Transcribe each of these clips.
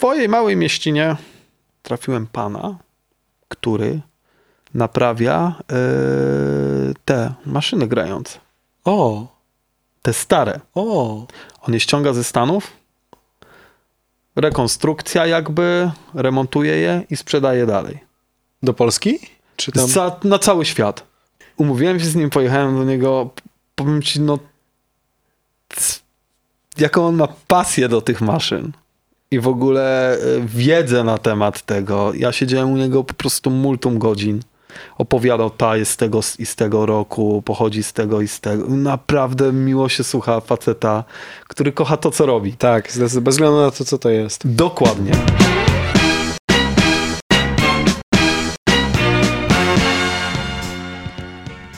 swojej małej mieścinie trafiłem pana, który naprawia yy, te maszyny grające. O, Te stare. o. On je ściąga ze Stanów, rekonstrukcja jakby, remontuje je i sprzedaje dalej. Do Polski? Czy tam? Za, na cały świat. Umówiłem się z nim, pojechałem do niego. Powiem ci, no. Jaką on ma pasję do tych maszyn. I w ogóle e, wiedzę na temat tego. Ja siedziałem u niego po prostu multum godzin. Opowiadał, ta jest z tego i z tego roku, pochodzi z tego i z tego. Naprawdę miło się słucha faceta, który kocha to, co robi. Tak, bez względu na to, co to jest. Dokładnie.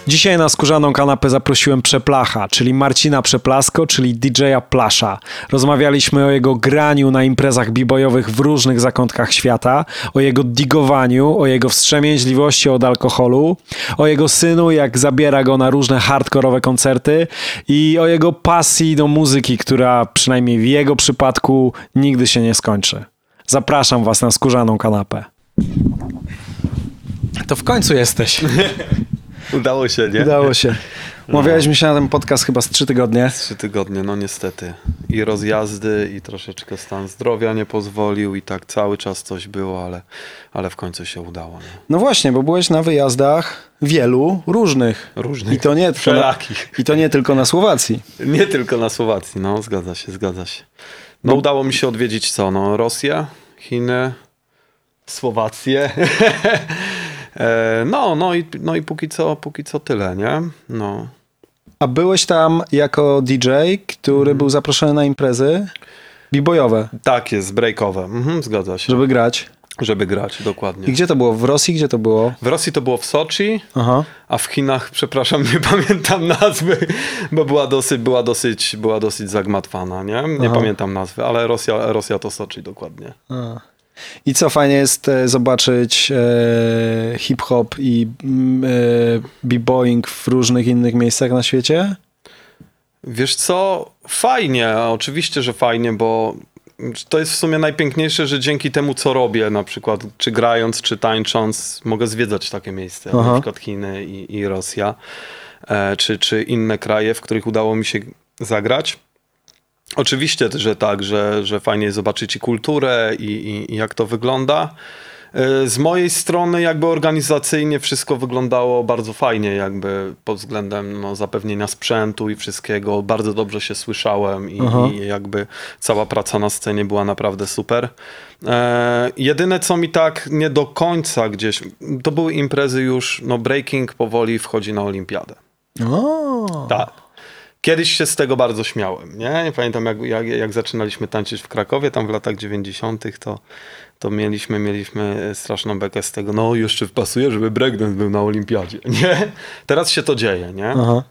Dzisiaj na skórzaną kanapę zaprosiłem Przeplacha, czyli Marcina Przeplasko, czyli DJ-a Plasza. Rozmawialiśmy o jego graniu na imprezach b-boyowych w różnych zakątkach świata, o jego digowaniu, o jego wstrzemięźliwości od alkoholu, o jego synu, jak zabiera go na różne hardkorowe koncerty i o jego pasji do muzyki, która przynajmniej w jego przypadku nigdy się nie skończy. Zapraszam was na skórzaną kanapę. To w końcu jesteś. Udało się, nie? Udało się. Umawialiśmy się na ten podcast chyba z trzy tygodnie. Trzy tygodnie, no niestety. I rozjazdy, i troszeczkę stan zdrowia nie pozwolił, i tak cały czas coś było, ale, ale w końcu się udało. Nie? No właśnie, bo byłeś na wyjazdach wielu różnych. Różnych, I to nie tylko na, wszelakich. I to nie tylko na Słowacji. Nie tylko na Słowacji, no zgadza się, zgadza się. No udało mi się odwiedzić co? No Rosję, Chiny, Słowację. E, no, no i, no i póki co, póki co tyle, nie? No. A byłeś tam jako DJ, który Mhm. był zaproszony na imprezy b-boyowe, Tak jest, breakowe, mhm, zgadza się, żeby grać. żeby grać, dokładnie. I gdzie to było? W Rosji? Gdzie to było? W Rosji to było w Soczi, Aha. A w Chinach, przepraszam, nie pamiętam nazwy, bo była dosyć, była dosyć, była dosyć zagmatwana, nie? Nie Aha. pamiętam nazwy, ale Rosja, Rosja to Soczi dokładnie. A. I co fajnie jest e, zobaczyć e, hip-hop i mm, e, b-boying w różnych innych miejscach na świecie? Wiesz co, fajnie, oczywiście, że fajnie, bo to jest w sumie najpiękniejsze, że dzięki temu, co robię, na przykład czy grając, czy tańcząc, mogę zwiedzać takie miejsca, Aha. na przykład Chiny i, i Rosja, e, czy, czy inne kraje, w których udało mi się zagrać. Oczywiście, że tak, że, że fajnie jest zobaczyć i kulturę, i, i, i jak to wygląda. E, Z mojej strony jakby organizacyjnie wszystko wyglądało bardzo fajnie, jakby pod względem no, zapewnienia sprzętu i wszystkiego. Bardzo dobrze się słyszałem i, i jakby cała praca na scenie była naprawdę super. E, jedyne co mi tak nie do końca gdzieś, to były imprezy już, no breaking powoli wchodzi na olimpiadę. O. Tak. Kiedyś się z tego bardzo śmiałem, nie? Pamiętam jak, jak, jak zaczynaliśmy tańczyć w Krakowie, tam w latach 90., to, to mieliśmy, mieliśmy straszną bekę z tego, no jeszcze pasuje, żeby breakdance był na olimpiadzie, nie? Teraz się to dzieje, nie? Aha.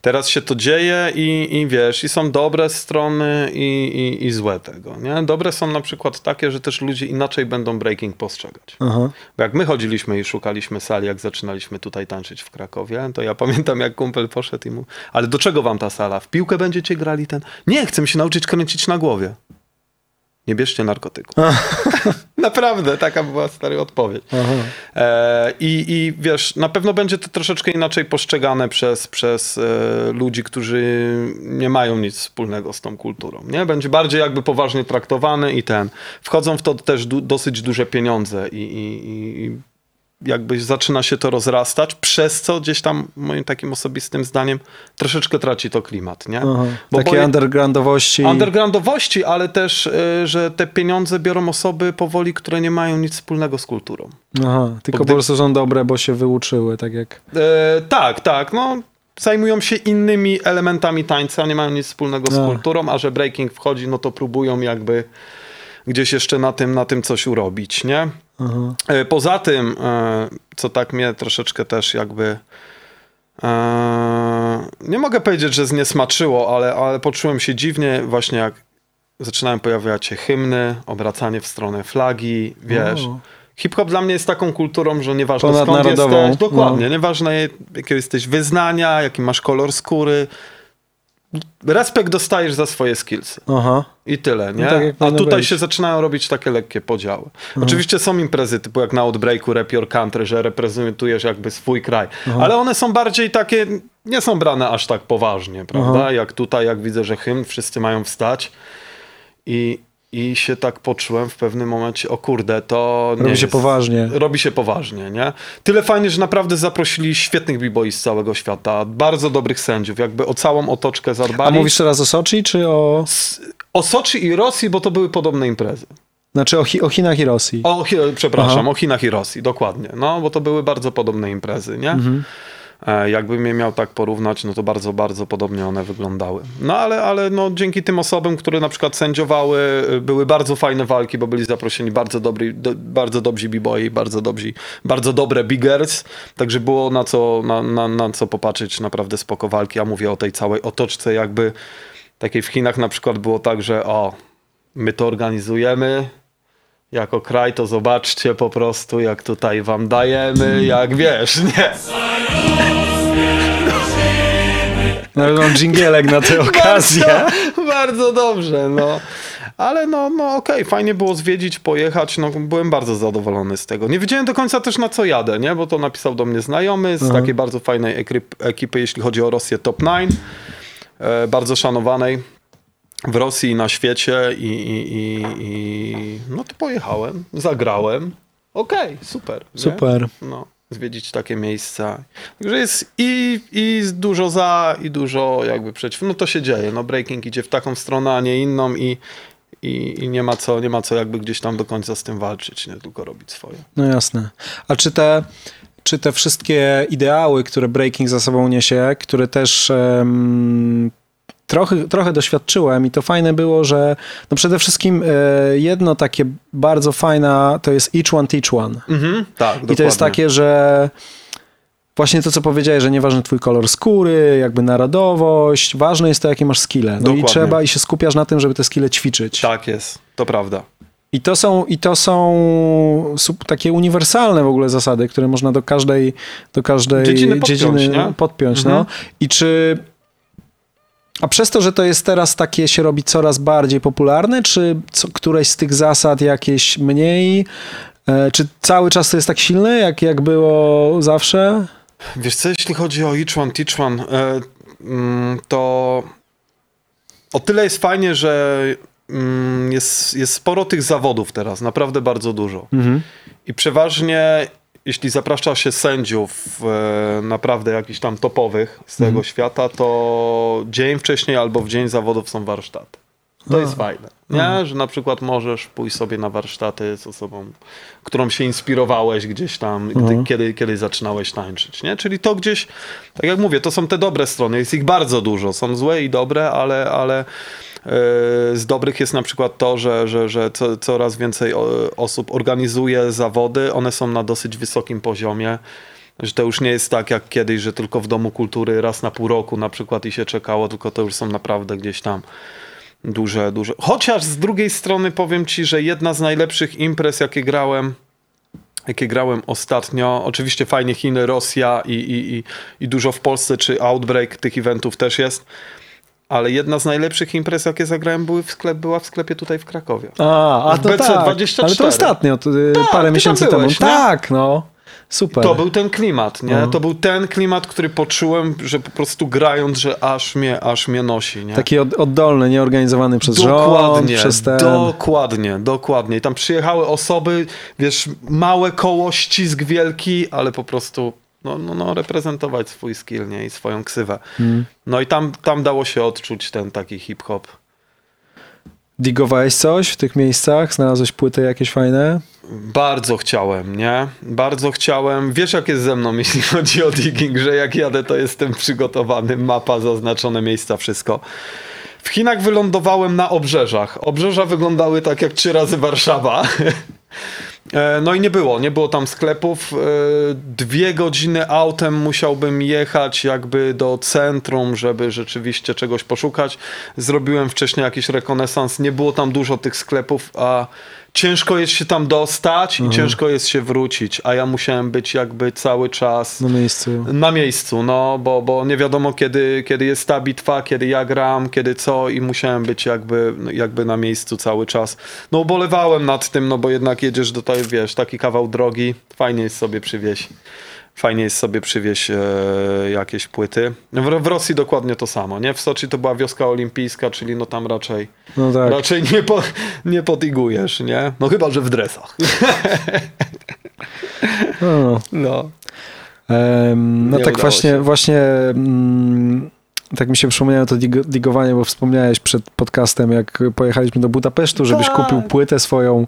Teraz się to dzieje i, i wiesz, i są dobre strony i, i, i złe tego, nie? Dobre są na przykład takie, że też ludzie inaczej będą breaking postrzegać. Aha. Bo jak my chodziliśmy i szukaliśmy sali, jak zaczynaliśmy tutaj tańczyć w Krakowie, to ja pamiętam, jak kumpel poszedł i mu, ale do czego wam ta sala? W piłkę będziecie grali ten? Nie, chcę się nauczyć kręcić na głowie. Nie bierzcie narkotyku. Naprawdę, taka była stara odpowiedź. E, i, I wiesz, na pewno będzie to troszeczkę inaczej postrzegane przez, przez e, ludzi, którzy nie mają nic wspólnego z tą kulturą. Nie? Będzie bardziej jakby poważnie traktowany i ten. Wchodzą w to też du- dosyć duże pieniądze i, i, i jakby zaczyna się to rozrastać, przez co gdzieś tam moim takim osobistym zdaniem troszeczkę traci to klimat, nie? Aha. Bo Takie boję- undergroundowości. undergroundowości, ale też, y, że te pieniądze biorą osoby powoli, które nie mają nic wspólnego z kulturą. Aha. Tylko Bo po gdy- prostu są dobre, bo się wyuczyły, tak jak... E, tak, tak, no zajmują się innymi elementami tańca, nie mają nic wspólnego z A. kulturą, a że breaking wchodzi, no to próbują jakby gdzieś jeszcze na tym, na tym coś urobić, nie? Aha. E, Poza tym, e, co tak mnie troszeczkę też jakby e, nie mogę powiedzieć, że zniesmaczyło, ale, ale poczułem się dziwnie właśnie jak zaczynają pojawiać się hymny, obracanie w stronę flagi, wiesz. O. Hip-hop dla mnie jest taką kulturą, że nieważne skąd jesteś, dokładnie, no. nieważne jakiego jesteś wyznania, jaki masz kolor skóry, respekt dostajesz za swoje skillsy. Aha. I tyle, nie? No tak A tutaj być. się zaczynają robić takie lekkie podziały. Oczywiście są imprezy typu jak na Outbreaku Rap Your Country, że reprezentujesz jakby swój kraj. Ale one są bardziej takie, nie są brane aż tak poważnie, prawda? Jak tutaj, jak widzę, że hymn, wszyscy mają wstać i, i się tak poczułem w pewnym momencie, o kurde, to nie Robi się jest- poważnie. Robi się poważnie, nie? Tyle fajnie, że naprawdę zaprosili świetnych b-boys z całego świata, bardzo dobrych sędziów, jakby o całą otoczkę A zadbali. mówisz teraz o Soczi, czy o... O Soczi i Rosji, bo to były podobne imprezy. Znaczy o, Chi- o Chinach i Rosji. O, Chi- przepraszam, Aha. o Chinach i Rosji, dokładnie. No, bo to były bardzo podobne imprezy, nie? Mhm. E, jakbym je miał tak porównać, no to bardzo, bardzo podobnie one wyglądały. No ale, ale no, dzięki tym osobom, które na przykład sędziowały, y, były bardzo fajne walki, bo byli zaproszeni bardzo, dobry, do, bardzo dobrzy b-boy, bardzo, dobrzy, bardzo dobre biggers, także było na co, na, na, na co popatrzeć, naprawdę spoko walki. Ja mówię o tej całej otoczce jakby, takiej w Chinach na przykład było tak, że o, my to organizujemy, jako kraj, to zobaczcie po prostu, jak tutaj wam dajemy, jak wiesz, nie? No, mam dżingielek na tę okazję. Bardzo, bardzo dobrze, no. Ale no, no okej, fajnie było zwiedzić, pojechać, no byłem bardzo zadowolony z tego. Nie wiedziałem do końca też na co jadę, nie? Bo to napisał do mnie znajomy z takiej bardzo fajnej ekipy, jeśli chodzi o Rosję Top 9, e, bardzo szanowanej w Rosji na świecie i, i, i, i no to pojechałem, zagrałem. Okej, super. nie? Super. no, zwiedzić takie miejsca. Także jest i, i dużo za, i dużo jakby przeciw. No to się dzieje. No breaking idzie w taką stronę, a nie inną i, i, i nie, ma co, nie ma co jakby gdzieś tam do końca z tym walczyć, nie tylko robić swoje. No jasne. A czy te, czy te wszystkie ideały, które breaking za sobą niesie, które też em, trochę, trochę doświadczyłem i to fajne było, że no przede wszystkim e, jedno takie bardzo fajna to jest each one teach one. Mhm, tak, I to jest takie, że właśnie to, co powiedziałeś, że nieważny twój kolor skóry, jakby narodowość, ważne jest to, jakie masz skille. No i Dokładnie. trzeba, i się skupiasz na tym, żeby te skille ćwiczyć. Tak jest, to prawda. I to są, i to są takie uniwersalne w ogóle zasady, które można do każdej, do każdej Dziedziny podpiąć, dziedziny podpiąć. Mhm. No. I czy... A przez to, że to jest teraz takie, się robi coraz bardziej popularne, czy co, któreś z tych zasad jakieś mniej? E, Czy cały czas to jest tak silne, jak, jak było zawsze? Wiesz co, jeśli chodzi o each one, teach one, e, mm, to o tyle jest fajnie, że mm, jest, jest sporo tych zawodów teraz, naprawdę bardzo dużo. I przeważnie, jeśli zaprasza się sędziów e, naprawdę jakichś tam topowych z tego świata, to dzień wcześniej albo w dzień zawodów są warsztaty. To jest fajne, nie? Że na przykład możesz pójść sobie na warsztaty z osobą, którą się inspirowałeś gdzieś tam, gdy, kiedy, kiedy zaczynałeś tańczyć, nie? Czyli to gdzieś, tak jak mówię, to są te dobre strony, jest ich bardzo dużo, są złe i dobre, ale, ale z dobrych jest na przykład to, że, że, że co, coraz więcej osób organizuje zawody, one są na dosyć wysokim poziomie, że to już nie jest tak jak kiedyś, że tylko w Domu Kultury raz na pół roku na przykład i się czekało, tylko to już są naprawdę gdzieś tam duże, duże. Chociaż z drugiej strony powiem ci, że jedna z najlepszych imprez, jakie grałem, jakie grałem ostatnio, oczywiście fajnie Chiny, Rosja i, i, i, i dużo w Polsce, czy Outbreak tych eventów też jest, ale jedna z najlepszych imprez, jakie zagrałem, były w sklep, była w sklepie tutaj w Krakowie. A, a W to BC tak. 24. Ale to ostatnio, to, y, Tak, parę miesięcy byłeś, temu. nie? Tak, no. Super. To był ten klimat, nie? Mhm. To był ten klimat, który poczułem, że po prostu grając, że aż mnie, aż mnie nosi, nie? Taki od, oddolny, nieorganizowany przez rząd, Dokładnie, przez ten... dokładnie, dokładnie. I tam przyjechały osoby, wiesz, małe koło, ścisk wielki, ale po prostu no, no, no, reprezentować swój skill, nie? I swoją ksywę. Hmm. No i tam, tam dało się odczuć ten taki hip-hop. Digowałeś coś w tych miejscach? Znalazłeś płyty jakieś fajne? Bardzo chciałem, nie? Bardzo chciałem. Wiesz, jak jest ze mną, jeśli chodzi o digging, że jak jadę, to jestem przygotowany, mapa, zaznaczone miejsca, wszystko. W Chinach wylądowałem na obrzeżach. Obrzeża wyglądały tak jak trzy razy Warszawa. E, No i nie było, nie było tam sklepów. E, Dwie godziny autem musiałbym jechać jakby do centrum, żeby rzeczywiście czegoś poszukać. Zrobiłem wcześniej jakiś rekonesans, nie było tam dużo tych sklepów, a ciężko jest się tam dostać i ciężko jest się wrócić, a ja musiałem być jakby cały czas Na miejscu. na miejscu, no, bo, bo nie wiadomo kiedy, kiedy jest ta bitwa, kiedy ja gram, kiedy co i musiałem być jakby, jakby na miejscu cały czas. No ubolewałem nad tym, no bo jednak jedziesz do tej, wiesz, taki kawał drogi, fajnie jest sobie przywieźć. Fajnie jest sobie przywieźć e, jakieś płyty. W, w Rosji dokładnie to samo, nie? W Soczi to była wioska olimpijska, czyli no tam raczej, No tak. raczej nie, po, nie podigujesz, nie? No chyba, że w dresach. No. No. Em, no tak właśnie, właśnie mm, tak mi się przypomniało to dig- digowanie, bo wspomniałeś przed podcastem, jak pojechaliśmy do Budapesztu, żebyś Tak. kupił płytę swoją.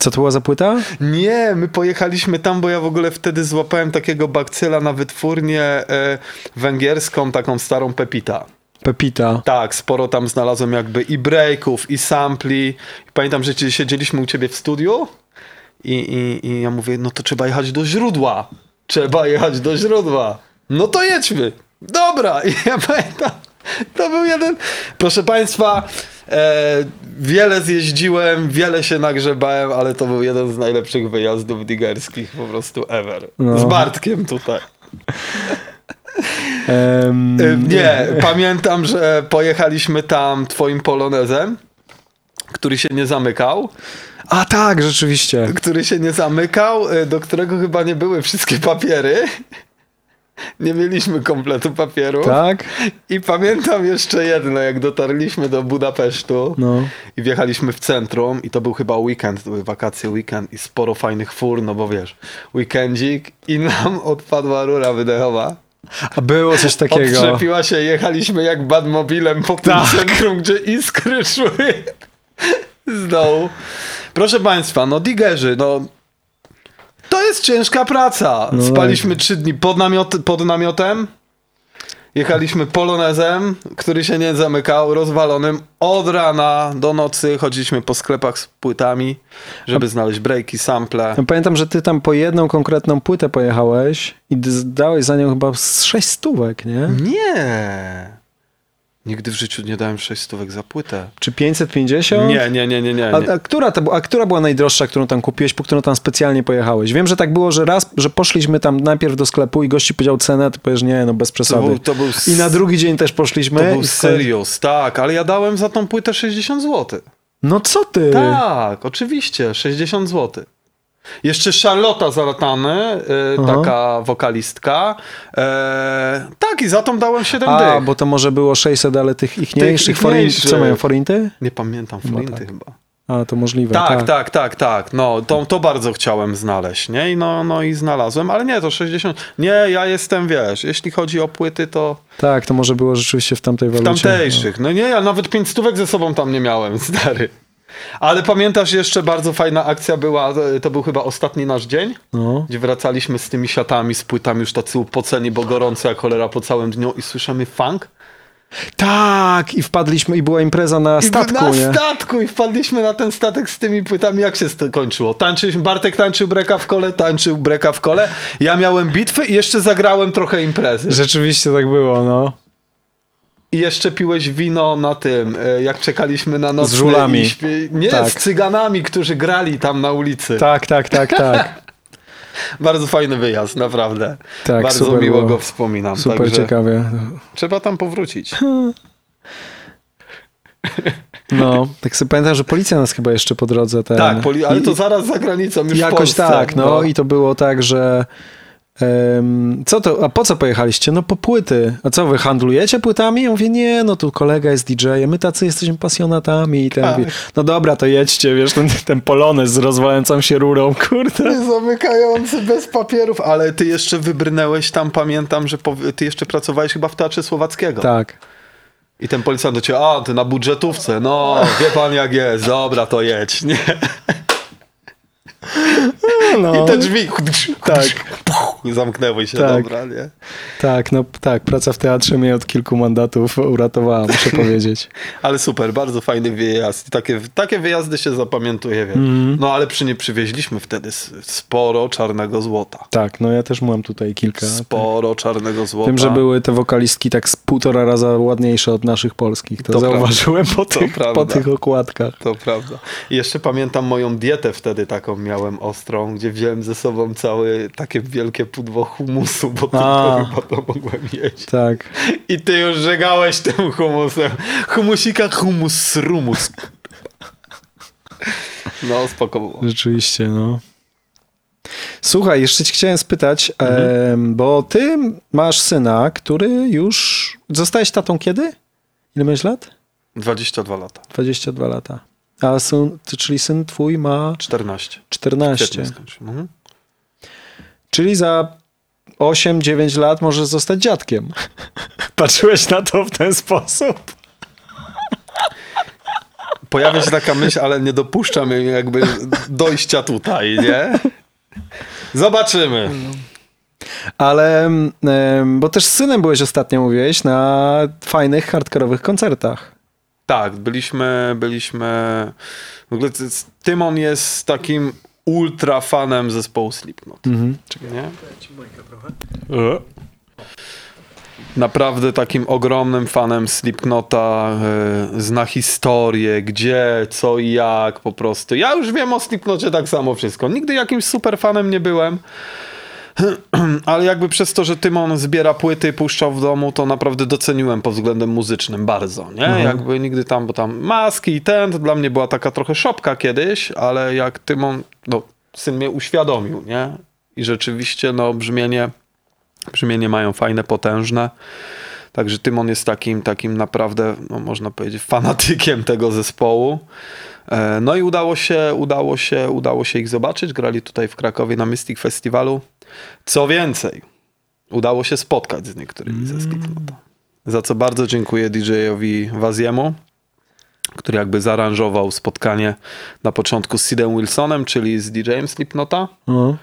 Co to była za płyta? Nie, my pojechaliśmy tam, bo ja w ogóle wtedy złapałem takiego bakcyla na wytwórnię e, węgierską, taką starą Pepita. Pepita. Tak, sporo tam znalazłem jakby i breaków, i sampli. Pamiętam, że siedzieliśmy u ciebie w studiu i, i, i ja mówię, no to trzeba jechać do źródła. Trzeba jechać do źródła. No to jedźmy. Dobra. I ja pamiętam, to był jeden... Proszę państwa, e, wiele zjeździłem, wiele się nagrzebałem, ale to był jeden z najlepszych wyjazdów digerskich po prostu ever. No. Z Bartkiem tutaj. Y, Nie, pamiętam, że pojechaliśmy tam twoim polonezem, który się nie zamykał, A tak, rzeczywiście. który się nie zamykał, y, do którego chyba nie były wszystkie papiery. Nie mieliśmy kompletu papieru. Tak? I pamiętam jeszcze jedno, jak dotarliśmy do Budapesztu No. i wjechaliśmy w centrum i to był chyba weekend, to były wakacje, weekend i sporo fajnych fur, no bo wiesz, weekendzik i nam odpadła rura wydechowa. A było coś takiego. Odczepiła się, jechaliśmy jak badmobilem po tym Tak. centrum, gdzie iskry szły z dołu. Proszę Państwa, no digerzy, no to jest ciężka praca. No Spaliśmy trzy dni pod, namiot, pod namiotem. Jechaliśmy polonezem, który się nie zamykał, rozwalonym. Od rana do nocy chodziliśmy po sklepach z płytami, żeby znaleźć breaki, sample. Ja Pamiętam, że ty tam po jedną konkretną płytę pojechałeś i dałeś za nią chyba z sześć stówek, nie? Nie. Nigdy w życiu nie dałem 6 stówek za płytę. Czy 550? Nie, nie, nie, nie, nie. A, a, która to, a która była najdroższa, którą tam kupiłeś, po którą tam specjalnie pojechałeś? Wiem, że tak było, że raz, że poszliśmy tam najpierw do sklepu i gości powiedział cenę, ty powiesz nie, no bez To przesady. był, to był, I na drugi dzień też poszliśmy. to był serios, tak, ale ja dałem za tą płytę 60 zł. No co ty? Tak, oczywiście, 60 zł. Jeszcze Charlotta Zalatany, y, Aha. taka wokalistka. E, tak, i za tą dałem 7 A, dych. bo to może było 600, ale tych ichniejszych Tych forin... ichniejszych. Co mają, forinty? Nie pamiętam, Flinty tak. chyba. A, to możliwe. Tak, tak, tak, tak. No, to, to bardzo chciałem znaleźć, nie? I no, no i znalazłem, ale nie, to 60. Nie, ja jestem, wiesz, jeśli chodzi o płyty, to Tak, to może było rzeczywiście w tamtej w walucie. tamtejszych. No nie, ja nawet 5 stówek ze sobą tam nie miałem, stary. Ale pamiętasz jeszcze bardzo fajna akcja była, to był chyba ostatni nasz dzień, No. gdzie wracaliśmy z tymi siatami, z płytami już tacy upoceni, bo gorąco jak cholera po całym dniu i słyszymy funk. Tak, i wpadliśmy i była impreza na I statku, na nie? statku i wpadliśmy na ten statek z tymi płytami. Jak się to kończyło? Tańczyliśmy, Bartek tańczył breka w kole, tańczył breka w kole. Ja miałem bitwy i jeszcze zagrałem trochę imprezy. Rzeczywiście tak było, no. I jeszcze piłeś wino na tym, e, jak czekaliśmy na noc. żulami. Nie, Tak. z cyganami, którzy grali tam na ulicy. Tak, tak, tak, tak. Bardzo fajny wyjazd, naprawdę. Tak, Bardzo miło było. go wspominam. Super Także ciekawie. Trzeba tam powrócić. No, tak sobie pamiętam, że policja nas chyba jeszcze po drodze ten... Tak, ale to zaraz za granicą, już Jakoś Polsce. tak, no, i to było tak, że co to, a po co pojechaliście? No po płyty. A co, wy handlujecie płytami? Ja mówię, nie, no tu kolega jest DJ-em, my tacy jesteśmy pasjonatami. I ten Tak. mówi, no dobra, to jedźcie, wiesz, ten, ten polonez z rozwalającą się rurą, kurde. Zamykający bez papierów, ale ty jeszcze wybrnęłeś tam, pamiętam, że ty jeszcze pracowałeś chyba w Teatrze Słowackiego. Tak. I ten policjant do ciebie, a ty na budżetówce, no wie pan jak jest, dobra to jedź, nie? No, I te drzwi, tak. zamknęły się, Tak. dobra, nie? Tak, no tak, praca w teatrze mnie od kilku mandatów uratowała, muszę powiedzieć. Ale super, bardzo fajny wyjazd. Takie, takie wyjazdy się zapamiętuje, wiesz. Mhm. No ale przy nie przywieźliśmy wtedy sporo czarnego złota. Tak, no ja też mam tutaj kilka. Sporo czarnego złota. Wiem, że były te wokalistki tak z półtora raza ładniejsze od naszych polskich. To, To zauważyłem po tych, po tych okładkach. To prawda. I jeszcze pamiętam moją dietę wtedy taką miałem ostrą, gdzie wziąłem ze sobą całe takie wielkie pudło humusu, bo A. tylko chyba to mogłem jeść. Tak. I ty już żegałeś tym humusem. Humusika, humus, rumus. No, spoko było. Rzeczywiście, no. Słuchaj, jeszcze ci chciałem spytać, Mhm. bo ty masz syna, który już... Zostałeś tatą kiedy? Ile miałeś lat? 22 lata. 22 lata. A syn, czyli syn twój ma 14. 14. Kwietnie skończył. Mhm. Czyli za 8-9 lat możesz zostać dziadkiem. Patrzyłeś na to w ten sposób? Pojawia się taka myśl, ale nie dopuszczam jej jakby dojścia tutaj, nie? Zobaczymy. Ale, bo też z synem byłeś ostatnio, mówiłeś, na fajnych, hardkorowych koncertach. Tak, byliśmy, byliśmy... W ogóle Tymon jest takim ultra fanem zespołu Slipknot. Mhm. Nie? Naprawdę takim ogromnym fanem Slipknota, e, zna historię, gdzie, co i jak po prostu. Ja już wiem o Slipknocie tak samo wszystko. Nigdy jakimś super fanem nie byłem. Ale jakby przez to, że Tymon zbiera płyty, puszczał w domu, to naprawdę doceniłem pod względem muzycznym bardzo, nie? Jakby nigdy tam, bo tam maski i ten, to dla mnie była taka trochę szopka kiedyś, ale jak Tymon, no, syn mnie uświadomił, nie? I rzeczywiście, no, brzmienie, brzmienie mają fajne, potężne. Także Tymon jest takim, takim naprawdę, no, można powiedzieć, fanatykiem tego zespołu. E, No i udało się, udało się, udało się ich zobaczyć. Grali tutaj w Krakowie na Mystic Festiwalu. Co więcej, udało się spotkać z niektórymi ze Slipknota. Za co bardzo dziękuję DJ-owi Waziemu, który jakby zaaranżował spotkanie na początku z Sidem Wilsonem, czyli z DJ-em Slipknota. No.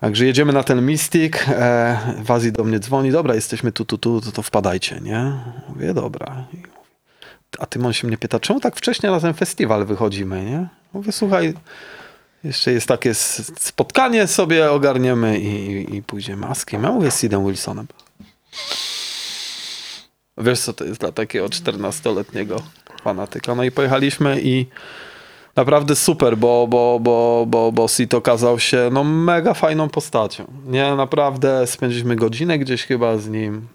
Także jedziemy na ten Mystic. E, Wazi do mnie dzwoni. Dobra, jesteśmy tu, tu, tu, to, to wpadajcie, nie? Mówię, dobra. A Tymon się mnie pyta, czemu tak wcześnie ten festiwal wychodzimy, nie? Mówię, słuchaj, jeszcze jest takie spotkanie sobie ogarniemy i, i, i pójdziemy. Ja mówię z Sidem Wilsonem. Wiesz, co to jest dla takiego 14-letniego fanatyka. No i pojechaliśmy i naprawdę super, bo, bo, bo, bo, bo Sid okazał się no, mega fajną postacią. Nie, naprawdę spędziliśmy godzinę gdzieś chyba z nim.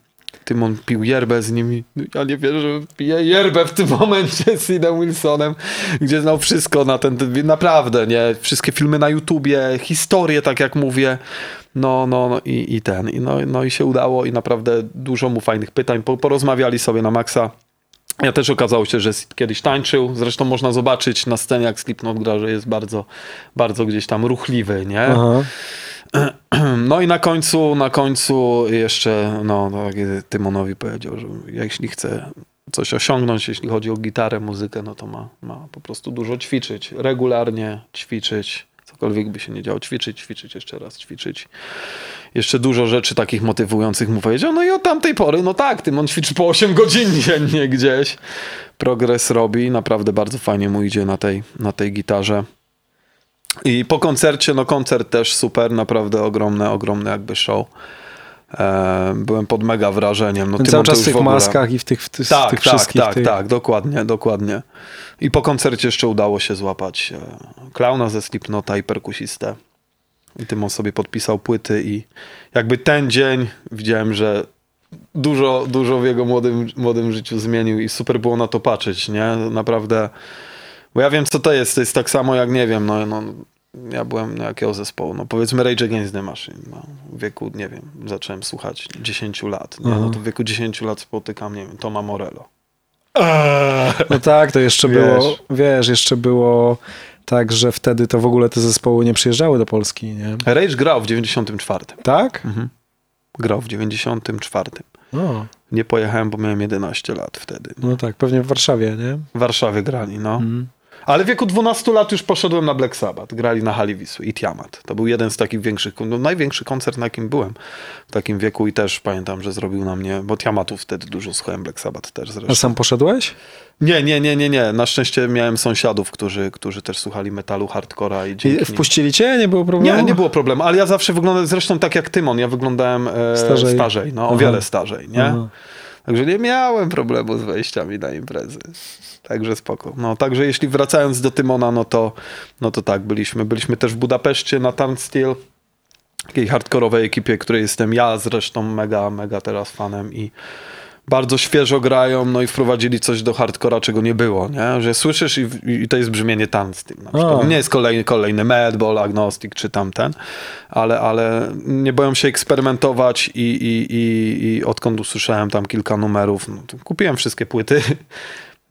Tymon pił yerbę z nimi. Ja nie wierzę, że pije yerbę w tym momencie z Sidem Wilsonem, gdzie znał wszystko na ten, naprawdę, nie? Wszystkie filmy na YouTubie, historie, tak jak mówię. No, no, no i, i ten. I no, no i się udało i naprawdę dużo mu fajnych pytań. Po, porozmawiali sobie na maksa. Ja też okazało się, że Sid kiedyś tańczył. Zresztą można zobaczyć na scenie, jak Slipknot gra, że jest bardzo, bardzo gdzieś tam ruchliwy, nie? Aha. No i na końcu, na końcu jeszcze, no, tak Tymonowi powiedział, że jeśli chce coś osiągnąć, jeśli chodzi o gitarę, muzykę, no to ma, ma po prostu dużo ćwiczyć, regularnie ćwiczyć, cokolwiek by się nie działo, ćwiczyć, ćwiczyć, jeszcze raz ćwiczyć. Jeszcze dużo rzeczy takich motywujących mu powiedział, no i od tamtej pory, no tak, Tymon ćwiczy po 8 godzin dziennie gdzieś. Progres robi, naprawdę bardzo fajnie mu idzie na tej, na tej gitarze. I po koncercie, no koncert też super, naprawdę ogromne, ogromne jakby show. E, byłem pod mega wrażeniem. No, Tymon cały czas w tych w ogóle- maskach i w tych, w tych, Tak, tych tak, wszystkich. tak, tych... tak, dokładnie, dokładnie. I po koncercie jeszcze udało się złapać e, klauna ze Slipknota i perkusistę. I Tymon sobie podpisał płyty i jakby ten dzień widziałem, że dużo, dużo w jego młodym, młodym życiu zmienił i super było na to patrzeć, nie? Naprawdę, bo ja wiem, co to jest. To jest tak samo jak, nie wiem, no, no ja byłem na jakiego zespołu? No powiedzmy Rage Against the Machine. No, w wieku, nie wiem, zacząłem słuchać 10 lat. Nie? No to w wieku 10 lat spotykam, nie wiem, Toma Morello. No tak, to jeszcze Wiesz. było, wiesz, jeszcze było tak, że wtedy to w ogóle te zespoły nie przyjeżdżały do Polski, nie? Rage grał w 94. Tak? Mhm. Grał w 94. No, Nie pojechałem, bo miałem 11 lat wtedy. no tak, pewnie w Warszawie, nie? W Warszawie grali, no. Mhm. Ale w wieku 12 lat już poszedłem na Black Sabbath. Grali na hali Wisły i Tiamat. To był jeden z takich większych, no, największy koncert, na jakim byłem w takim wieku i też pamiętam, że zrobił na mnie, bo Tiamatów wtedy dużo słuchałem, Black Sabbath też zresztą. A sam poszedłeś? Nie, nie, nie, nie, nie. Na szczęście miałem sąsiadów, którzy, którzy też słuchali metalu, hardcora i dzięki I wpuścili cię? Nie było problemu? Nie, nie było problemu, ale ja zawsze wyglądałem zresztą tak jak Tymon. Ja wyglądałem e, Starzej. starzej. no o Aha. wiele starzej, nie? Aha. Także nie miałem problemu z wejściami na imprezy. Także spoko. No, także jeśli wracając do Tymona, no to, no to tak, byliśmy. Byliśmy też w Budapeszcie na Turnstile, takiej hardkorowej ekipie, której jestem ja zresztą mega, mega teraz fanem i bardzo świeżo grają, no i wprowadzili coś do hardcora, czego nie było, nie? Że słyszysz i, i to jest brzmienie. A. Nie jest kolejny, kolejny Madball, Agnostic czy tamten, ale, ale nie boją się eksperymentować i, i, i, i odkąd usłyszałem tam kilka numerów, no, kupiłem wszystkie płyty.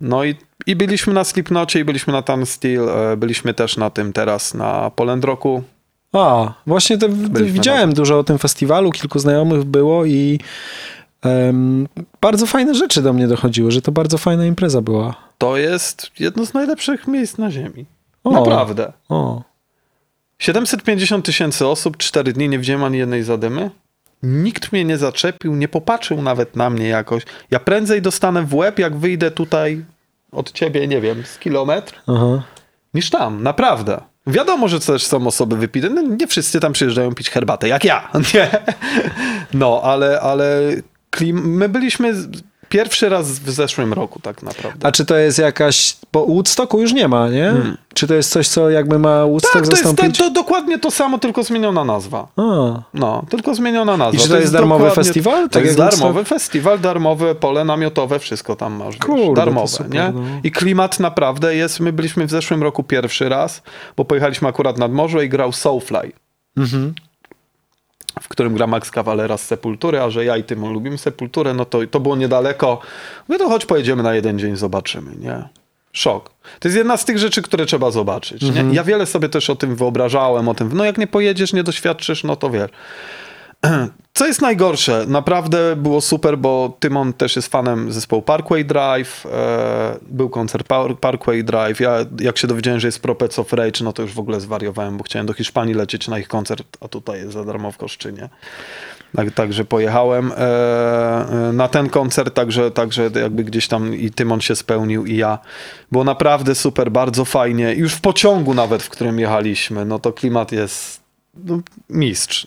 No i, i byliśmy na Slipknocie i byliśmy na Turnstile, e, byliśmy też na tym teraz na Poland Rocku. A, właśnie to, to widziałem dużo o tym festiwalu, kilku znajomych było i em, bardzo fajne rzeczy do mnie dochodziły, że to bardzo fajna impreza była. To jest jedno z najlepszych miejsc na ziemi. O. Naprawdę. O, 750 tysięcy osób, 4 dni, nie widziałem ani jednej zadymy. Nikt mnie nie zaczepił, nie popatrzył nawet na mnie jakoś. Ja prędzej dostanę w łeb, jak wyjdę tutaj od ciebie, nie wiem, z kilometr, aha. niż tam, naprawdę. Wiadomo, że też są osoby wypite. No, nie wszyscy tam przyjeżdżają pić herbatę, jak ja. Nie? No, ale, ale klim... my byliśmy pierwszy raz w zeszłym roku, tak naprawdę. A czy to jest jakaś, bo Woodstocku już nie ma, nie? Czy to jest coś, co jakby ma Woodstock Hmm. tak, to jest zastąpić? to, to dokładnie to samo, tylko zmieniona nazwa. A. No, tylko zmieniona nazwa. I czy to jest darmowy dokładnie- festiwal? To Tak jest darmowy festiwal, darmowe pole namiotowe, wszystko tam masz. Kurde, to darmowe, super, nie? no. I klimat naprawdę jest. My byliśmy w zeszłym roku pierwszy raz, bo pojechaliśmy akurat nad morze i grał Soulfly. Mhm. W którym gra Max Cavalera z Sepultury, a że ja i tym lubimy Sepulturę, no to, to było niedaleko. Mówię, to chodź pojedziemy na jeden dzień, zobaczymy, nie? Szok. To jest jedna z tych rzeczy, które trzeba zobaczyć. Mhm. Ja wiele sobie też o tym wyobrażałem, o tym, no jak nie pojedziesz, nie doświadczysz, no to wiesz. Co jest najgorsze? Naprawdę było super, bo Tymon też jest fanem zespołu Parkway Drive. E, był koncert Par- Parkway Drive. Ja jak się dowiedziałem, że jest Propets of Rage, no to już w ogóle zwariowałem, bo chciałem do Hiszpanii lecieć na ich koncert, a tutaj jest za darmo w Koszczynie. Tak, także pojechałem e, e, na ten koncert, także, także jakby gdzieś tam i Tymon się spełnił i ja. Było naprawdę super, bardzo fajnie. Już w pociągu nawet, w którym jechaliśmy, no to klimat jest no, mistrz.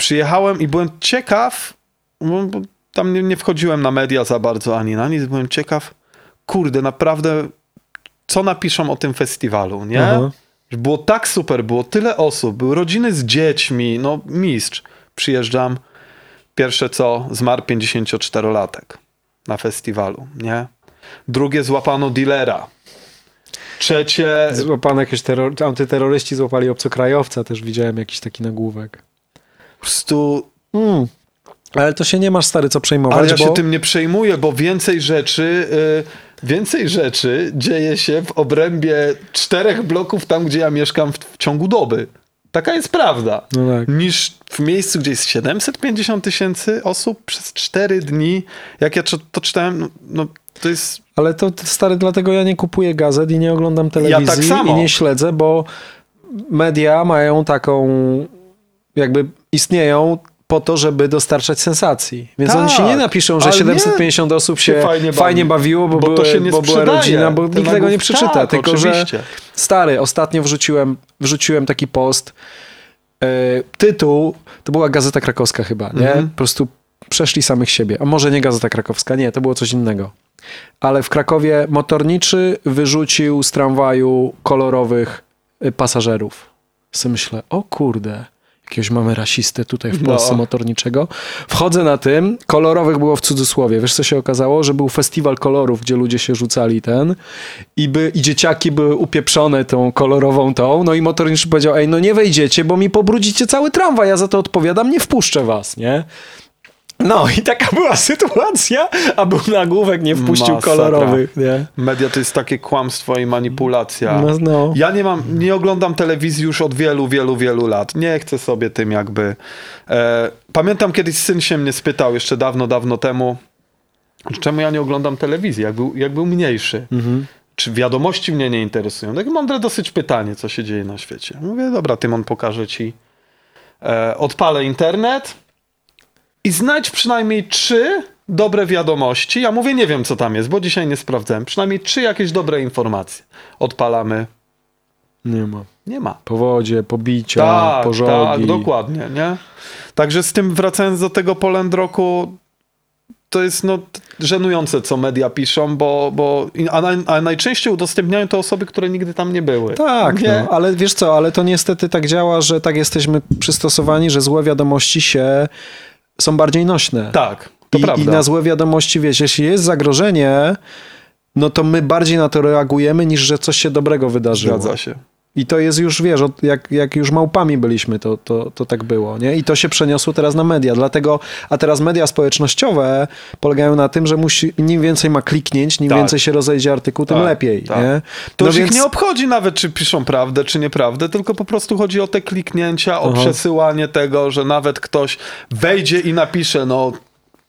Przyjechałem i byłem ciekaw, bo bo tam nie, nie wchodziłem na media za bardzo ani na nic, byłem ciekaw, kurde, naprawdę, co napiszą o tym festiwalu, nie? Było tak super, było tyle osób, były rodziny z dziećmi, no mistrz. Przyjeżdżam, pierwsze co, zmarł 54-latek na festiwalu, nie? Drugie złapano dealera. Trzecie, Złapano jakieś terror... antyterroryści, złapali obcokrajowca, też widziałem jakiś taki nagłówek. Po prostu Mm. Ale to się nie masz, stary, co przejmować, Ale ja bo... się tym nie przejmuję, bo więcej rzeczy, y, więcej rzeczy dzieje się w obrębie czterech bloków tam, gdzie ja mieszkam w, w ciągu doby. Taka jest prawda. No tak. Niż w miejscu, gdzie jest 750 tysięcy osób przez cztery dni. Jak ja to, czytałem, no, no to jest... Ale to, to stary, dlatego ja nie kupuję gazet i nie oglądam telewizji tak samo. i nie śledzę, bo media mają taką, jakby istnieją po to, żeby dostarczać sensacji. Więc Tak, oni się nie napiszą, że ale 750 osób się, fajnie, fajnie bawi. bawiło, bo, Bo były, się nie bo była rodzina, bo Ten nikt tego nie przeczyta. tak, tylko, oczywiście. że stary, ostatnio wrzuciłem, wrzuciłem taki post, e, tytuł, to była Gazeta Krakowska chyba, nie? Mhm. Po prostu przeszli samych siebie. A może nie Gazeta Krakowska, nie, to było coś innego. Ale w Krakowie motorniczy wyrzucił z tramwaju kolorowych y, pasażerów. Sobie myślę, o kurde, jakiegoś mamy rasistę tutaj w No. Polsce motorniczego. Wchodzę na tym, kolorowych było w cudzysłowie. Wiesz co się okazało? Że był festiwal kolorów, gdzie ludzie się rzucali ten i, by, i dzieciaki były upieprzone tą kolorową tą, no i motorniczy powiedział, ej, no nie wejdziecie, bo mi pobrudzicie cały tramwaj, ja za to odpowiadam, nie wpuszczę was, nie? No i taka była sytuacja, a był nagłówek, nie wpuścił Masakra. kolorowych, nie? Media to jest takie kłamstwo i manipulacja. No, no. Ja nie mam, nie oglądam telewizji już od wielu, wielu, wielu lat. Nie chcę sobie tym jakby... E, pamiętam kiedyś syn się mnie spytał jeszcze dawno, dawno temu, czemu ja nie oglądam telewizji, jak był, jak był mniejszy. Mhm. czy wiadomości mnie nie interesują. Takie mądre dosyć pytanie, co się dzieje na świecie. Mówię, dobra, Tymon, pokażę ci. E, odpalę internet i znajdź przynajmniej trzy dobre wiadomości. Ja mówię, nie wiem, co tam jest, bo dzisiaj nie sprawdzałem. Przynajmniej trzy jakieś dobre informacje. Odpalamy. Nie ma. Nie ma. Powodzie, pobicia, Tak, pożogi. tak, dokładnie, nie? Także z tym wracając do tego Poland Roku, to jest no żenujące, co media piszą, bo, bo a, naj, a najczęściej udostępniają to osoby, które nigdy tam nie były. Tak, nie? no, ale wiesz co, ale to niestety tak działa, że tak jesteśmy przystosowani, że złe wiadomości się są bardziej nośne. Tak, to I, prawda. I na złe wiadomości, wiesz, jeśli jest zagrożenie, no to my bardziej na to reagujemy, niż że coś się dobrego wydarzyło. Zgadza się. I to jest już, wiesz, od, jak, jak już małpami byliśmy, to, to, to tak było, nie? I to się przeniosło teraz na media, dlatego, a teraz media społecznościowe polegają na tym, że musi, im więcej ma kliknięć, nim Tak. więcej się rozejdzie artykuł, tym Tak, lepiej, tak. nie? To no już więc, ich nie obchodzi nawet, czy piszą prawdę, czy nieprawdę, tylko po prostu chodzi o te kliknięcia, o Aha. przesyłanie tego, że nawet ktoś wejdzie i napisze, no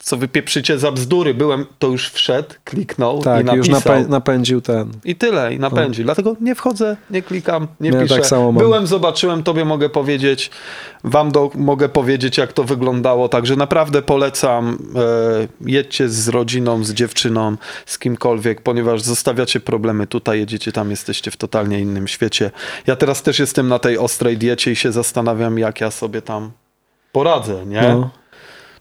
co wy pieprzycie za bzdury, byłem, to już wszedł, kliknął i tak, już napisał. napę- napędził ten. I tyle, i napędzi. Dlatego nie wchodzę, nie klikam, nie Ja piszę. tak. Byłem, zobaczyłem, tobie mogę powiedzieć, wam do, mogę powiedzieć, jak to wyglądało. Także naprawdę polecam, e, jedźcie z rodziną, z dziewczyną, z kimkolwiek, ponieważ zostawiacie problemy tutaj, jedziecie tam, jesteście w totalnie innym świecie. Ja teraz też jestem na tej ostrej diecie i się zastanawiam, jak ja sobie tam poradzę, nie? No.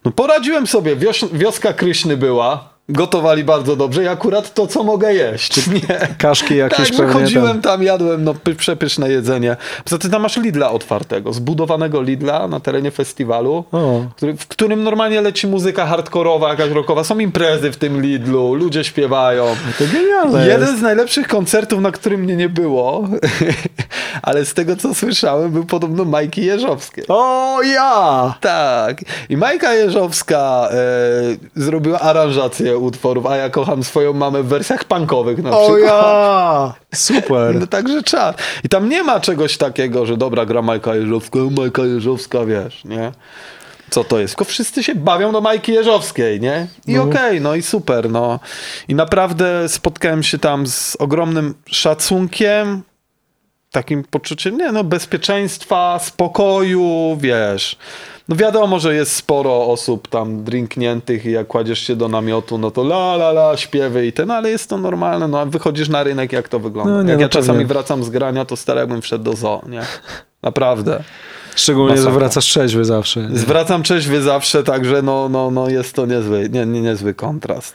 No poradziłem sobie, Wios wioska Kryśny była, gotowali bardzo dobrze i akurat to, co mogę jeść, nie? Kaszki jakieś Tak, pewnie chodziłem tam. jadłem, no py- przepyszne jedzenie. Poza tym tam masz Lidla otwartego, zbudowanego Lidla na terenie festiwalu, O. w którym normalnie leci muzyka hardkorowa, jakaś rockowa, są imprezy w tym Lidlu, ludzie śpiewają. To genialne Jeden jest. z najlepszych koncertów, na którym mnie nie było, ale z tego co słyszałem, był podobno Majki Jeżowskiej. O, ja! Tak. I Majka Jeżowska e, zrobiła aranżację utworów, a ja kocham swoją mamę w wersjach punkowych na O, przykład. ja! Super. No także czas. I tam nie ma czegoś takiego, że dobra, gra Majka Jeżowska, Majka Jeżowska, wiesz, nie? Co to jest? Tylko wszyscy się bawią do Majki Jeżowskiej, nie? I No. okej, no i super, no. I naprawdę spotkałem się tam z ogromnym szacunkiem, takim poczuciem, nie no, bezpieczeństwa, spokoju, wiesz. No wiadomo, że jest sporo osób tam drinkniętych i jak kładziesz się do namiotu, no to la la la, śpiewy i ten, ale jest to normalne, no a wychodzisz na rynek, jak to wygląda. No nie, jak no ja czasami pewnie. wracam z grania, to stary jakbym wszedł do zoo, nie? Naprawdę. Szczególnie, że Masakra. wracasz trzeźwy zawsze. Zwracam trzeźwy zawsze, także no, no, no jest to niezły, nie, nie, niezły kontrast.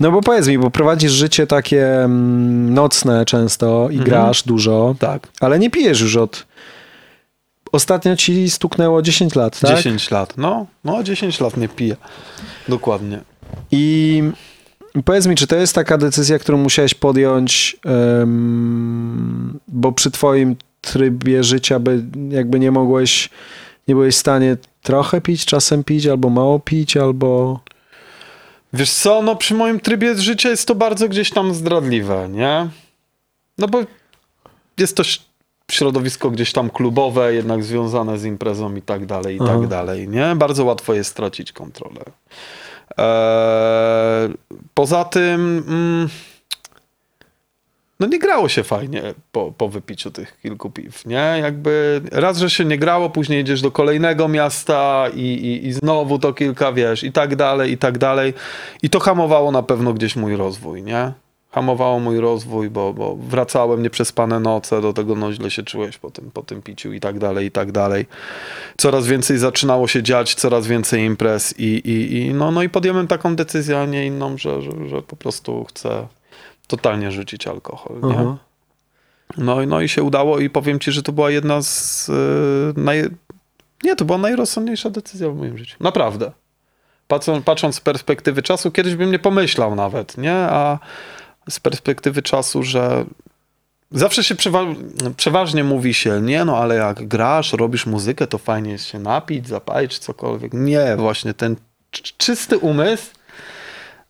No bo powiedz mi, bo prowadzisz życie takie mm, nocne często i grasz dużo, Tak. ale nie pijesz już od... Ostatnio ci stuknęło 10 lat, tak? 10 lat, no, no 10 lat nie piję. Dokładnie. I powiedz mi, czy to jest taka decyzja, którą musiałeś podjąć, em, bo przy twoim trybie życia by jakby nie mogłeś, nie byłeś w stanie trochę pić, czasem pić, albo mało pić, albo... Wiesz co, no przy moim trybie życia jest to bardzo gdzieś tam zdradliwe, nie? No bo jest to środowisko gdzieś tam klubowe, jednak związane z imprezą i tak dalej, i Aha. tak dalej, nie? Bardzo łatwo jest stracić kontrolę. Eee, poza tym... Mm, no nie grało się fajnie po, po wypiciu tych kilku piw, nie? Jakby raz, że się nie grało, później jedziesz do kolejnego miasta i, i, i znowu to kilka, wiesz, i tak dalej, i tak dalej. I to hamowało na pewno gdzieś mój rozwój, nie? Hamowało mój rozwój, bo, bo wracałem nieprzespane noce, do tego no źle się czułeś po tym, po tym piciu i tak dalej, i tak dalej. Coraz więcej zaczynało się dziać, coraz więcej imprez i, i, i, no, no i podjąłem taką decyzję, a nie inną, że, że, że po prostu chcę totalnie rzucić alkohol, nie? Aha. No, i- no i się udało i powiem ci, że to była jedna z y, naj... Nie, to była najrozsądniejsza decyzja w moim życiu. Naprawdę. Patrząc, patrząc z perspektywy czasu, kiedyś bym nie pomyślał nawet, nie? A z perspektywy czasu, że zawsze się przewa- przeważnie mówi się, nie no, ale jak grasz, robisz muzykę, to fajnie jest się napić, zapalić, czy cokolwiek. Nie, właśnie ten czy- czysty umysł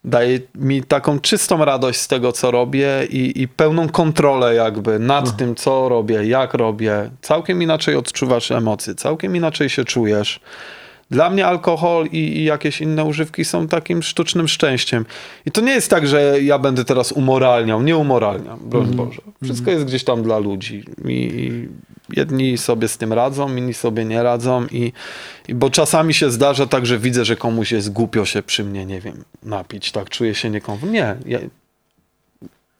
daje mi taką czystą radość z tego, co robię i, i pełną kontrolę jakby nad tym, co robię, jak robię. Całkiem inaczej odczuwasz emocje, całkiem inaczej się czujesz. Dla mnie alkohol i, i, jakieś inne używki są takim sztucznym szczęściem. I to nie jest tak, że ja będę teraz umoralniał. Nie umoralniam, broń mm. Boże. Wszystko jest gdzieś tam dla ludzi. I, I, jedni sobie z tym radzą, inni sobie nie radzą. I, i, bo czasami się zdarza tak, że widzę, że komuś jest głupio się przy mnie, nie wiem, napić. Tak, czuję się niekomfortowo. Nie, ja,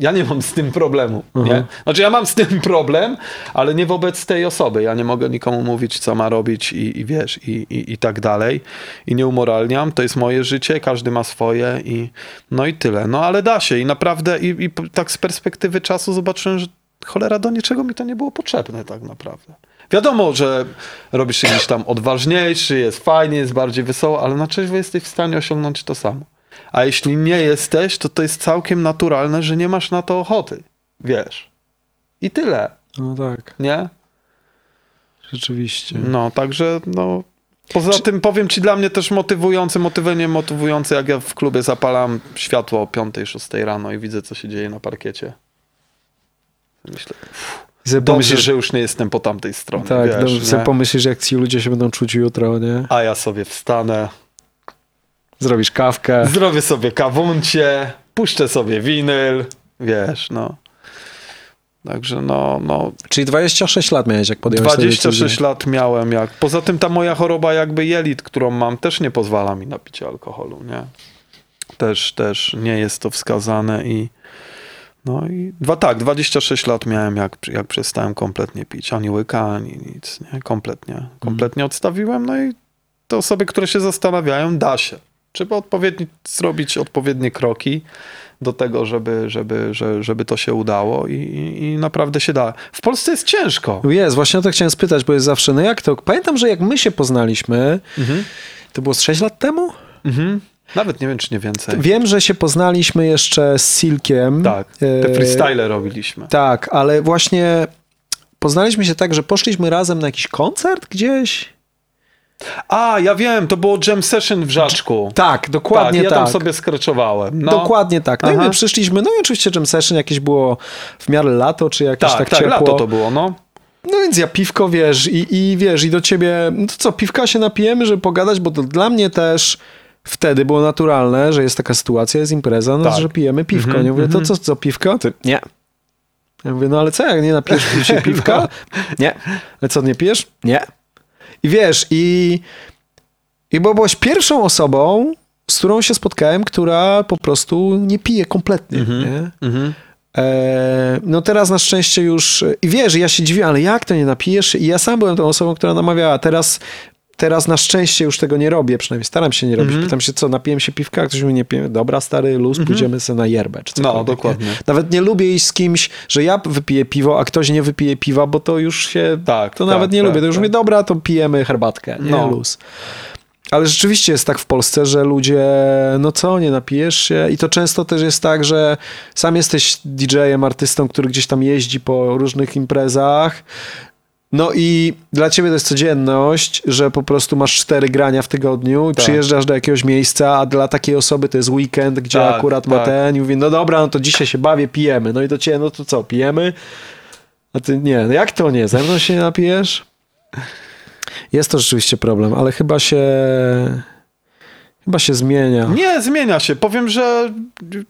ja nie mam z tym problemu. Nie? Mhm. Znaczy, ja mam z tym problem, ale nie wobec tej osoby. Ja nie mogę nikomu mówić, co ma robić i, i wiesz, i, i, i tak dalej. I nie umoralniam. To jest moje życie, każdy ma swoje i no i tyle. No ale da się i naprawdę, i, i tak z perspektywy czasu zobaczyłem, że cholera do niczego mi to nie było potrzebne tak naprawdę. Wiadomo, że robisz się gdzieś tam odważniejszy, jest fajnie, jest bardziej wesoło, ale na trzeźwo jesteś w stanie osiągnąć to samo. A jeśli nie jesteś, to to jest całkiem naturalne, że nie masz na to ochoty. Wiesz. I tyle. No tak. Nie? Rzeczywiście. No, także no. Poza Czy... tym powiem ci dla mnie też motywujące, motywowanie motywujące, jak ja w klubie zapalam światło o 5-6 rano i widzę, co się dzieje na parkiecie. Myślę, dobrze, pomyślisz, że już nie jestem po tamtej stronie. Tak, wiesz, dobrze, pomyślisz, jak ci ludzie się będą czuć jutro, nie? A ja sobie wstanę, Zrobisz kawkę. Zrobię sobie kawuncie, puszczę sobie winyl, wiesz, no. Także no, no. Czyli 26 lat miałeś, jak podjąłeś 26 lat miałem, jak. Poza tym ta moja choroba jakby jelit, którą mam, też nie pozwala mi na picie alkoholu, nie? Też, też nie jest to wskazane i no i dwa, tak, 26 lat miałem, jak, jak przestałem kompletnie pić. Ani łyka, ani nic, nie? Kompletnie. Kompletnie odstawiłem, no i te osoby, które się zastanawiają, da się. Trzeba odpowiedni, zrobić odpowiednie kroki do tego, żeby, żeby, żeby, żeby to się udało i, i, naprawdę się da. W Polsce jest ciężko. Jest, właśnie o to chciałem spytać, bo jest zawsze, no jak to? Pamiętam, że jak my się poznaliśmy, mhm. to było z 6 lat temu? Mhm. Nawet nie wiem, czy nie więcej. Wiem, że się poznaliśmy jeszcze z Silkiem. Tak, te freestyle robiliśmy. Tak, ale właśnie poznaliśmy się tak, że poszliśmy razem na jakiś koncert gdzieś. A, ja wiem, to było jam session w Żaczku. Tak, dokładnie tak. Ja tak. tam sobie skreczowałem. No. Dokładnie tak. No Aha. i my przyszliśmy, no i oczywiście jam session jakieś było w miarę lato, czy jakieś tak, tak, tak ciepło. lato to było, no. No więc ja piwko, wiesz, i, i wiesz, i do ciebie, no to co, piwka się napijemy, żeby pogadać, bo to dla mnie też wtedy było naturalne, że jest taka sytuacja, jest impreza, no tak. że pijemy piwko. Mm -hmm, nie mówię, to mhm. co, co, piwko? Ty, nie. Ja mówię, no ale co, jak nie napijesz się piwka? Nie. Ale co, nie pijesz? Nie. I wiesz, i, i bo byłaś pierwszą osobą, z którą się spotkałem, która po prostu nie pije kompletnie. Mm -hmm. nie? Mm -hmm. E, no teraz na szczęście już, i wiesz, ja się dziwię, ale jak to nie napijesz? I ja sam byłem tą osobą, która namawiała, teraz Teraz na szczęście już tego nie robię, przynajmniej staram się nie robić. Mm -hmm. Pytam się, co, napiłem się piwka? Ktoś mi nie pije. Dobra, stary, luz, mm -hmm. pójdziemy sobie na yerbę. Czy no, dokładnie. Nie? Nawet nie lubię iść z kimś, że ja wypiję piwo, a ktoś nie wypije piwa, bo to już się... Tak, To tak, nawet nie tak, lubię. To już tak. mówię, dobra, to pijemy herbatkę. Nie, no. luz. Ale rzeczywiście jest tak w Polsce, że ludzie, no co, nie napijesz się? I to często też jest tak, że sam jesteś DJ-em, artystą, który gdzieś tam jeździ po różnych imprezach no i dla ciebie to jest codzienność, że po prostu masz cztery grania w tygodniu, tak. przyjeżdżasz do jakiegoś miejsca, a dla takiej osoby to jest weekend, gdzie tak, akurat tak. ma ten i mówi, no dobra, no to dzisiaj się bawię, pijemy. No i do ciebie, no to co, pijemy? A ty nie, no jak to nie? Ze mną się nie napijesz? Jest to rzeczywiście problem, ale chyba się... Chyba się zmienia. Nie, zmienia się. Powiem, że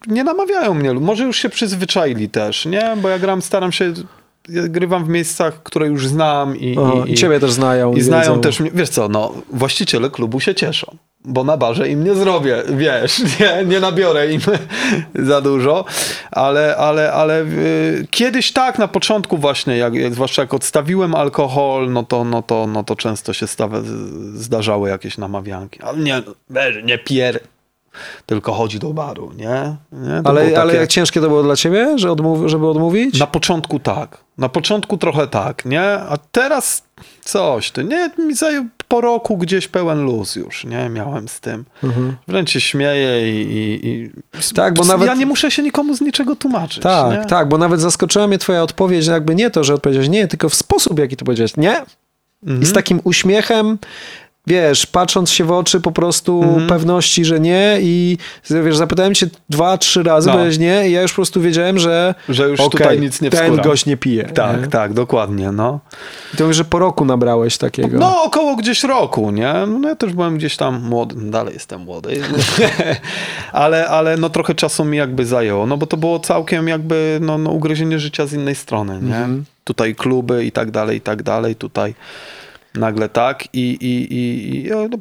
nie namawiają mnie. Może już się przyzwyczaili też, nie? Bo ja gram, staram się ja grywam w miejscach, które już znam i, i, i ciebie też znają. I znają wiedzą. też mnie. Wiesz co, no, właściciele klubu się cieszą, bo na barze im nie zrobię, wiesz, nie, nie nabiorę im za dużo, ale, ale, ale y, kiedyś tak, na początku właśnie, jak, jak, zwłaszcza jak odstawiłem alkohol, no to, no to, no to często się stawia, zdarzały jakieś namawianki, ale nie, nie pier tylko chodzi do baru, nie? nie? Ale, takie... ale jak ciężkie to było dla ciebie, że odmów... żeby odmówić? Na początku tak. Na początku trochę tak, nie? A teraz coś, to nie, po roku gdzieś pełen luz już, nie? Miałem z tym. Mhm. Wręcz się śmieję i, i, i... Tak, bo nawet... Ja nie muszę się nikomu z niczego tłumaczyć, Tak, nie? tak, bo nawet zaskoczyła mnie twoja odpowiedź, jakby nie to, że odpowiedziałeś nie, tylko w sposób, jaki to powiedziałeś nie. Mhm. I z takim uśmiechem wiesz, patrząc się w oczy po prostu Mhm. pewności, że nie i wiesz, zapytałem cię dwa, trzy razy, No. powiedziałeś nie i ja już po prostu wiedziałem, że Że już okej, tutaj nic nie ten wskóra. gość nie pije. Tak, nie? tak, dokładnie, no. I to mówisz, że po roku nabrałeś takiego. No, około gdzieś roku, nie? No ja też byłem gdzieś tam młody, no, dalej jestem młody, ale, ale no trochę czasu mi jakby zajęło, no bo to było całkiem jakby no, no ugryzienie życia z innej strony, nie? Mhm. Tutaj kluby i tak dalej, i tak dalej, tutaj nagle tak i, i, i, i no,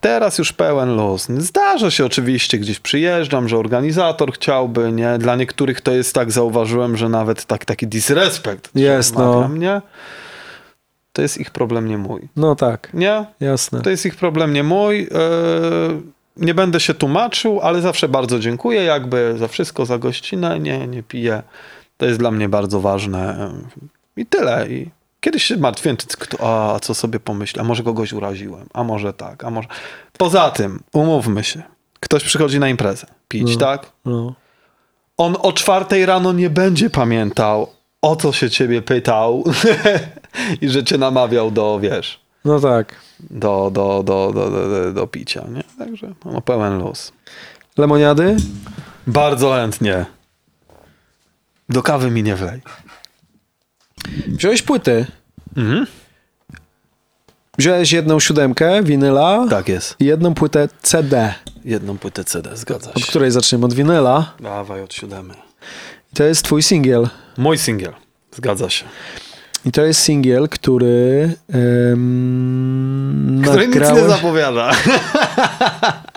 teraz już pełen luz. Zdarza się oczywiście, gdzieś przyjeżdżam, że organizator chciałby, nie? Dla niektórych to jest tak, zauważyłem, że nawet tak, taki disrespekt. Jest, no. wmawiam, nie? To jest ich problem, nie mój. No tak, Nie? jasne. To jest ich problem, nie mój. Yy, nie będę się tłumaczył, ale zawsze bardzo dziękuję jakby za wszystko, za gościnę. Nie, nie piję. To jest dla mnie bardzo ważne. I tyle. I kiedyś się martwiłem, czy kto, a co sobie pomyślę, a może kogoś uraziłem, a może tak, a może... Poza tym, umówmy się, ktoś przychodzi na imprezę pić, No. tak? No. On o czwartej rano nie będzie pamiętał, o co się ciebie pytał i że cię namawiał do, wiesz no tak. do, do, do, do, do, do, do picia, nie? Także no, pełen luz. Lemoniady? Bardzo chętnie. Do kawy mi nie wlej. Wziąłeś płyty. Mhm. Wziąłeś jedną siódemkę winyla Tak jest. i jedną płytę CD. Jedną płytę CD, zgadza Od się. której zaczniemy? Od winyla. Dawaj od siódemy. I to jest twój singiel. Mój singiel. Zgadza się. I to jest singiel, który Który nic nie zapowiada.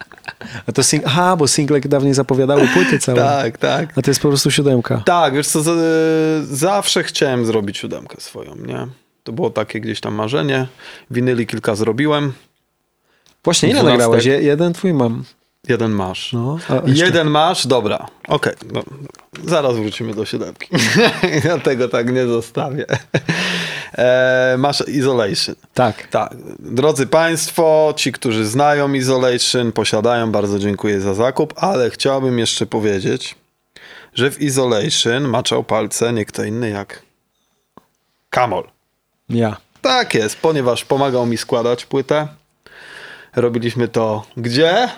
A to sing... Aha, bo single dawniej zapowiadały płyty całe. tak, tak. A to jest po prostu siódemka. Tak, wiesz co, z- zawsze chciałem zrobić siódemkę swoją, nie? To było takie gdzieś tam marzenie. Winyli kilka zrobiłem. Właśnie, ile Dwunastek. nagrałeś? Je- Jeden twój mam. Jeden masz. No, Jeden masz, dobra. Okej, no, zaraz wrócimy do siódemki. ja tego tak nie zostawię. E, masz Isolation. Tak. Tak, drodzy Państwo, ci, którzy znają Isolation, posiadają, bardzo dziękuję za zakup, ale chciałbym jeszcze powiedzieć, że w Isolation maczał palce nie kto inny jak Kamol. Ja. Tak jest, ponieważ pomagał mi składać płytę. Robiliśmy to gdzie?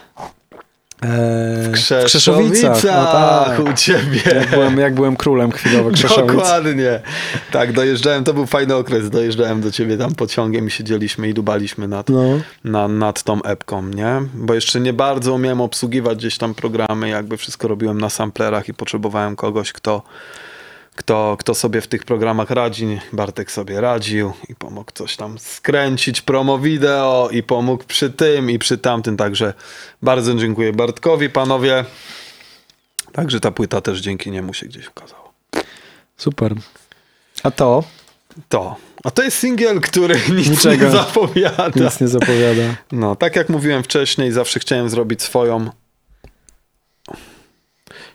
Eee, w Krzeszowicach. No tak. u ciebie. Jak byłem, jak byłem królem chwilowo Krzeszowic. Dokładnie. Tak, dojeżdżałem, to był fajny okres, dojeżdżałem do ciebie tam pociągiem i siedzieliśmy i dubaliśmy nad, No. na, nad tą epką, nie? Bo jeszcze nie bardzo umiałem obsługiwać gdzieś tam programy, jakby wszystko robiłem na samplerach i potrzebowałem kogoś, kto, kto, kto sobie w tych programach radzi. Bartek sobie radził i pomógł coś tam skręcić, promo wideo i pomógł przy tym i przy tamtym, także bardzo dziękuję Bartkowi, panowie. Także ta płyta też dzięki niemu się gdzieś ukazała. Super. A to To. A to jest singiel, który nic Niczego. nie zapowiada. nic nie zapowiada. No, tak jak mówiłem wcześniej, zawsze chciałem zrobić swoją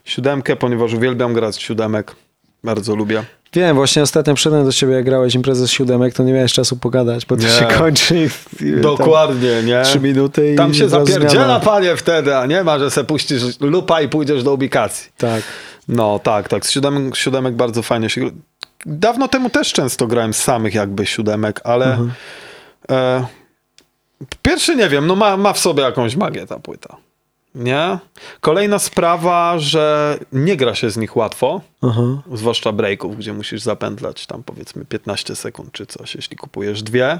siódemkę, ponieważ uwielbiam grać siódemek. Bardzo lubię. Wiem, właśnie ostatnio przyszedłem do ciebie, jak grałeś imprezę z siódemek, to nie miałeś czasu pogadać, bo to Nie. się kończy Dokładnie, nie? trzy minuty i Tam się zapierdziela, zmiana. panie, wtedy, a nie ma, że se puścisz lupa i pójdziesz do ubikacji. Tak. No, tak, tak. Z siódemek, siódemek bardzo fajnie się. Dawno temu też często grałem z samych jakby siódemek, ale Mhm. e, pierwszy nie wiem, no ma, ma w sobie jakąś magię ta płyta. Nie? Kolejna sprawa, że nie gra się z nich łatwo, Aha. zwłaszcza breaków, gdzie musisz zapętlać tam powiedzmy 15 sekund czy coś, jeśli kupujesz dwie.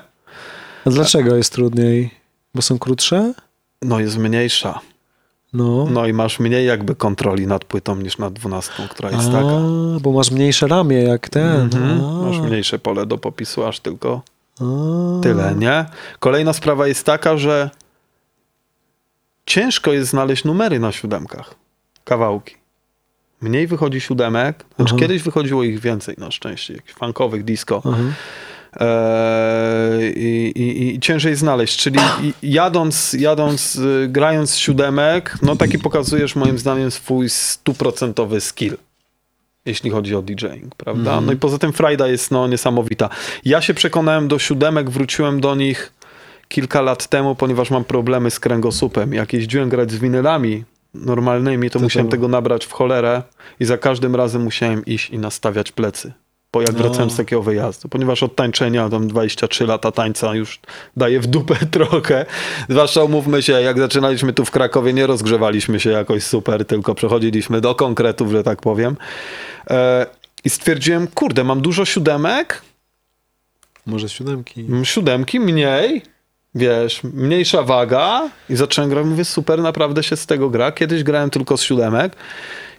A dlaczego jest trudniej? Bo są krótsze? No jest mniejsza. No. No i masz mniej jakby kontroli nad płytą niż nad dwunastką, która jest A, taka. bo masz mniejsze ramię jak ten. Mhm. Masz mniejsze pole do popisu, aż tylko a. Tyle, nie? Kolejna sprawa jest taka, że ciężko jest znaleźć numery na siódemkach. Kawałki. Mniej wychodzi siódemek. Znaczy Aha. kiedyś wychodziło ich więcej na szczęście. Jakichś funkowych, disco. Aha. Eee, i, i, I ciężej znaleźć. Czyli jadąc, jadąc, y, grając siódemek, no taki pokazujesz moim zdaniem swój stuprocentowy skill. Jeśli chodzi o DJing, prawda? Mhm. No i poza tym frajda jest no, niesamowita. Ja się przekonałem do siódemek, wróciłem do nich kilka lat temu, ponieważ mam problemy z kręgosłupem. Jak jeździłem grać z winylami normalnymi, to, To musiałem to- tego nabrać w cholerę i za każdym razem musiałem iść i nastawiać plecy. po jak No. wracałem z takiego wyjazdu, ponieważ od tańczenia tam 23 lata tańca już daje w dupę trochę. Zwłaszcza umówmy się, jak zaczynaliśmy tu w Krakowie, nie rozgrzewaliśmy się jakoś super, tylko przechodziliśmy do konkretów, że tak powiem. E, I stwierdziłem, kurde, mam dużo siódemek, Może siódemki. Mm, siódemki mniej, wiesz, mniejsza waga i zacząłem grać, mówię, super, naprawdę się z tego gra. Kiedyś grałem tylko z siódemek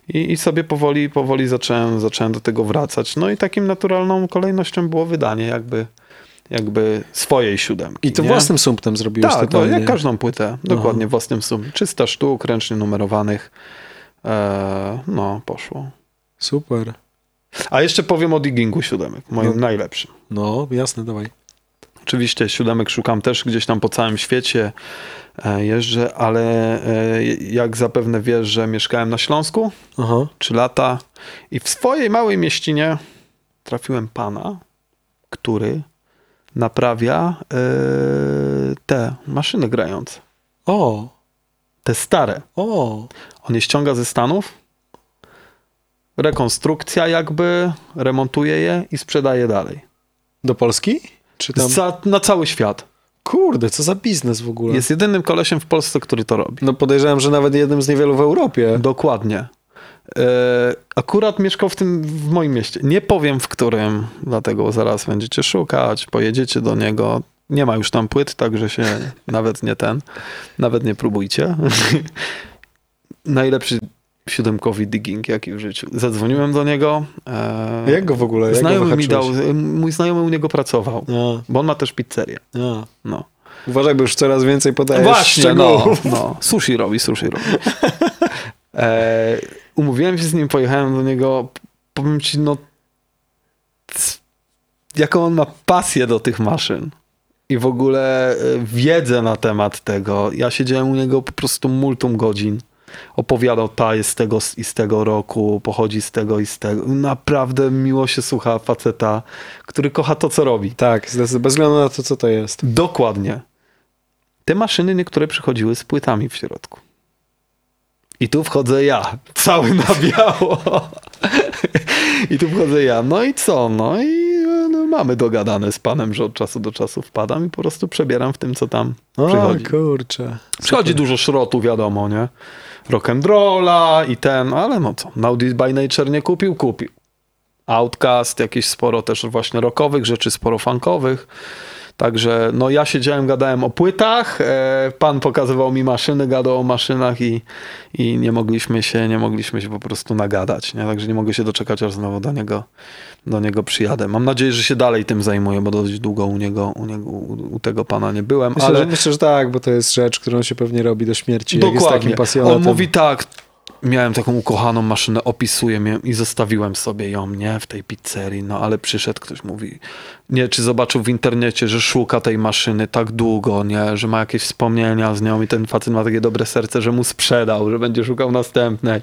i, i sobie powoli, powoli zacząłem, zacząłem do tego wracać. No i takim naturalną kolejnością było wydanie jakby, jakby swojej siódemki. I to nie? własnym sumptem zrobiłeś Tak, no, totalnie. jak każdą płytę, dokładnie własnym sumie. 300 sztuk, ręcznie numerowanych. E, no, poszło. Super. A jeszcze powiem o diggingu siódemek, moim No. najlepszym. No, jasne, dawaj. Oczywiście siódemek szukam też gdzieś tam po całym świecie e, jeżdżę, ale e, jak zapewne wiesz, że mieszkałem na Śląsku Aha. 3 lata i w swojej małej mieścinie trafiłem pana, który naprawia e, te maszyny grające. O, Te stare. o. On je ściąga ze Stanów, rekonstrukcja jakby, remontuje je i sprzedaje dalej. Do Polski? Czy tam... Za, na cały świat. Kurde, co za biznes w ogóle. Jest jedynym kolesiem w Polsce, który to robi. No podejrzewam, że nawet jednym z niewielu w Europie. Dokładnie. E, akurat mieszkał w tym, w moim mieście. Nie powiem w którym, dlatego zaraz będziecie szukać, pojedziecie do niego. Nie ma już tam płyt, także się nawet nie ten, nawet nie próbujcie. Najlepszy siódemkowy digging, jaki w życiu. Zadzwoniłem do niego. E, Jak go w ogóle? Jak znajomy mi dał, wyhaczyłeś? mój znajomy u niego pracował, A, bo on ma też pizzerię. a. No. Uważaj, bo już coraz więcej podajesz Właśnie, no, szczegółów. no. Sushi robi, sushi robi. E, umówiłem się z nim, pojechałem do niego. Powiem ci, no, jaką on ma pasję do tych maszyn. I w ogóle e, wiedzę na temat tego. Ja siedziałem u niego po prostu multum godzin. Opowiadał, ta jest z tego i z tego roku, pochodzi z tego i z tego. Naprawdę miło się słucha faceta, który kocha to, co robi. Tak, bez względu na to, co to jest. Dokładnie. Te maszyny niektóre przychodziły z płytami w środku. I tu wchodzę ja, cały na biało. I tu wchodzę ja. No i co? No i no, mamy dogadane z panem, że od czasu do czasu wpadam i po prostu przebieram w tym, co tam O, przychodzi. kurczę. Przychodzi dużo szrotu, wiadomo, nie? Rock'n'rolla i ten, ale no co, Naudis by Nature nie kupił? Kupił. Outcast, jakieś sporo też właśnie rockowych rzeczy, sporo funkowych. Także no ja siedziałem, gadałem o płytach, e, pan pokazywał mi maszyny, gadał o maszynach i, i nie mogliśmy się, nie mogliśmy się po prostu nagadać, nie? Także nie mogę się doczekać, aż znowu do niego, do niego przyjadę. Mam nadzieję, że się dalej tym zajmuję, bo dość długo u niego, u, niego, u, tego pana nie byłem, Myślę, ale... że, myślę, że tak, bo to jest rzecz, którą się pewnie robi do śmierci, jak jest Dokładnie. takim pasjonatem. On mówi tak, miałem taką ukochaną maszynę, opisuję ją i zostawiłem sobie ją, nie, w tej pizzerii, no ale przyszedł ktoś, mówi, nie, czy zobaczył w internecie, że szuka tej maszyny tak długo, nie, że ma jakieś wspomnienia z nią i ten facet ma takie dobre serce, że mu sprzedał, że będzie szukał następnej.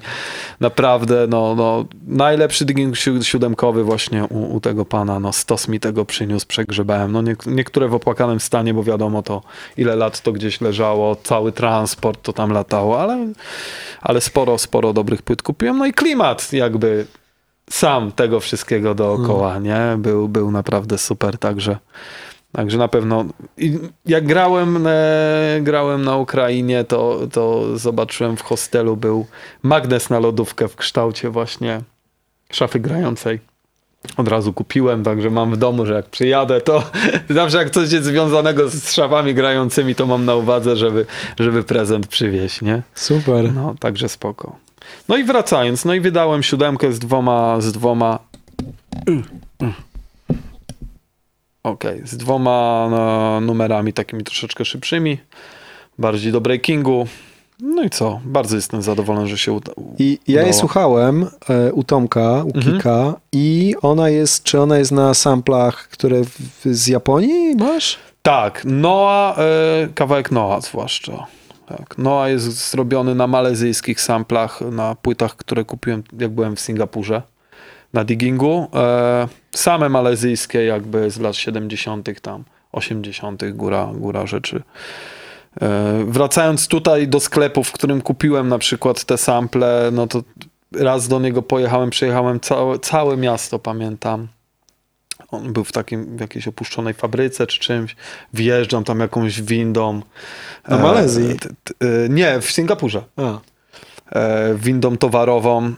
Naprawdę, no, no najlepszy digging si- siódemkowy właśnie u, u tego pana, no stos mi tego przyniósł, przegrzebałem, no nie, niektóre w opłakanym stanie, bo wiadomo to, ile lat to gdzieś leżało, cały transport to tam latało, ale, ale sporo, sporo dobrych płyt kupiłem, no i klimat jakby sam tego wszystkiego dookoła, nie? Był, był naprawdę super, także, także na pewno i jak grałem, e, grałem na Ukrainie, to, to zobaczyłem w hostelu był magnes na lodówkę w kształcie właśnie szafy grającej. Od razu kupiłem, także mam w domu, że jak przyjadę, to zawsze jak coś jest związanego z szafami grającymi, to mam na uwadze, żeby, żeby prezent przywieźć, nie? Super. No, także spoko. No i wracając, no i wydałem siódemkę z dwoma, z dwoma... Okej, z dwoma no, numerami takimi troszeczkę szybszymi, bardziej do breakingu. No i co? Bardzo jestem zadowolony, że się uda. I ja udało. słuchałem e, u Tomka, u Mhm. Kika i ona jest, czy ona jest na samplach, które w, z Japonii masz? Tak, Noah, e, kawałek Noah zwłaszcza. Tak, Noah jest zrobiony na malezyjskich samplach, na płytach, które kupiłem jak byłem w Singapurze na diggingu. E, same malezyjskie jakby z lat 70. tam, 80. góra, góra rzeczy. E, wracając tutaj do sklepu, w którym kupiłem na przykład te sample, no to raz do niego pojechałem, przejechałem całe, całe miasto, pamiętam. On był w takim, w jakiejś opuszczonej fabryce czy czymś. Wjeżdżam tam jakąś windą. Na Malezji? E, t, t, e, nie, w Singapurze. A. E, windą towarową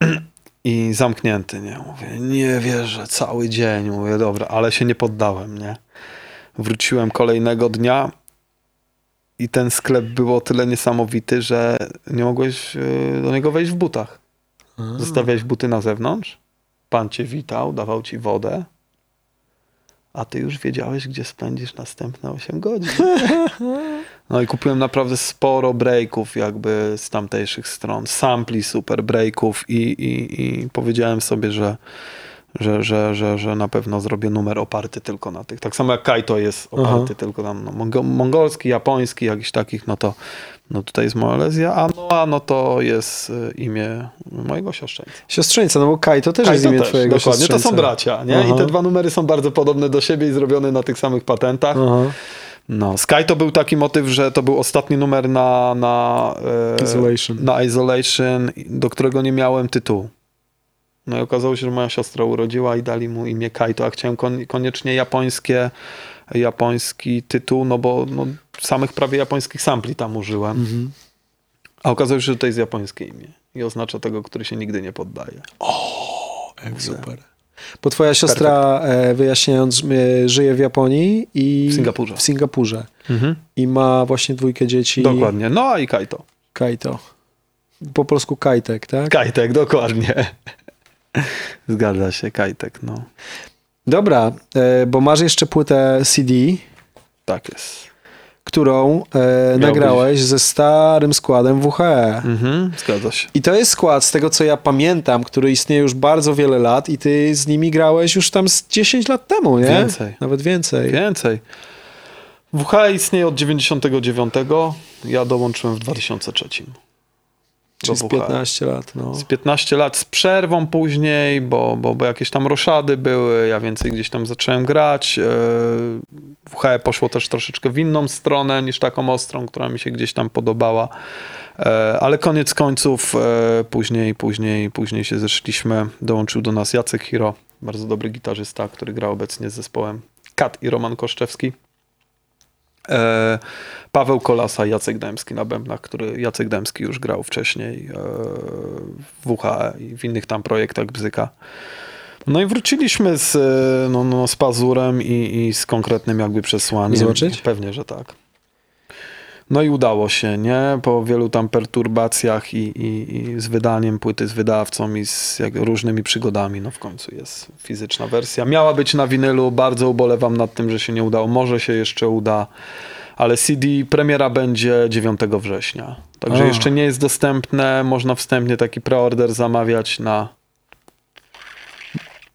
i zamknięty, nie? Mówię, nie wierzę, cały dzień. Mówię, dobra, ale się nie poddałem, nie? Wróciłem kolejnego dnia i ten sklep był o tyle niesamowity, że nie mogłeś e, do niego wejść w butach. Zostawiałeś buty na zewnątrz, pan cię witał, dawał ci wodę, a ty już wiedziałeś, gdzie spędzisz następne 8 godzin. No i kupiłem naprawdę sporo breaków jakby z tamtejszych stron, sampli super breaków i, i, i powiedziałem sobie, że, że, że, że, że na pewno zrobię numer oparty tylko na tych. Tak samo jak Kaito jest oparty Aha. tylko tam no, mongo- mongolski, japoński, jakiś takich, no to no tutaj jest Malezja, a Noa no to jest y, imię mojego siostrzeńca. Siostrzeńca, no bo Kai to też jest Kaito imię też, twojego dokładnie, to siostrzeńca. są bracia, nie? Aha. I te dwa numery są bardzo podobne do siebie i zrobione na tych samych patentach. Aha. No, Sky to był taki motyw, że to był ostatni numer na, na, e, Isolation. na Isolation, do którego nie miałem tytułu. No i okazało się, że moja siostra urodziła i dali mu imię Kaito, a chciałem kon, koniecznie japońskie, japoński tytuł, no bo no, samych prawie japońskich sampli tam użyłem. Mhm. A okazało się, że to jest japońskie imię i oznacza tego, który się nigdy nie poddaje. Jak super. Bo twoja siostra, e, wyjaśniając, e, żyje w Japonii i W Singapurze. w Singapurze. I ma właśnie dwójkę dzieci. Dokładnie. No i Kaito. Kaito. Po polsku Kajtek, tak? Kajtek, dokładnie. Zgadza się, Kajtek, no. Dobra, e, bo masz jeszcze płytę CD, Tak jest. którą e, nagrałeś ze starym składem WHE. Mhm, zgadza się. I to jest skład, z tego co ja pamiętam, który istnieje już bardzo wiele lat i ty z nimi grałeś już tam z 10 lat temu, nie? Więcej. Nawet więcej. Więcej. WH istnieje od 99. Ja dołączyłem w 2003. Czyli z do WH. 15 lat, no. Z 15 lat z przerwą później, bo, bo, bo jakieś tam roszady były, ja więcej gdzieś tam zacząłem grać. E, WH poszło też troszeczkę w inną stronę niż taką ostrą, która mi się gdzieś tam podobała. E, Ale koniec końców e, później, później, później się zeszliśmy. Dołączył do nas Jacek Hiro, bardzo dobry gitarzysta, który gra obecnie z zespołem Kat i Roman Koszczewski. E, Paweł Kolasa, Jacek Dębski na bębnach, który Jacek Dębski już grał wcześniej e, w WHE i w innych tam projektach Bzyka. No i wróciliśmy z, e, no, no, z pazurem i, i z konkretnym jakby przesłaniem. Zobaczyć? Pewnie, że tak. No i udało się, nie? Po wielu tam perturbacjach i, i, i z wydaniem płyty, z wydawcą i z jak, różnymi przygodami, no w końcu jest fizyczna wersja. Miała być na winylu, bardzo ubolewam nad tym, że się nie udało. Może się jeszcze uda, ale CD premiera będzie 9 września. Także A. jeszcze nie jest dostępne, można wstępnie taki preorder zamawiać na,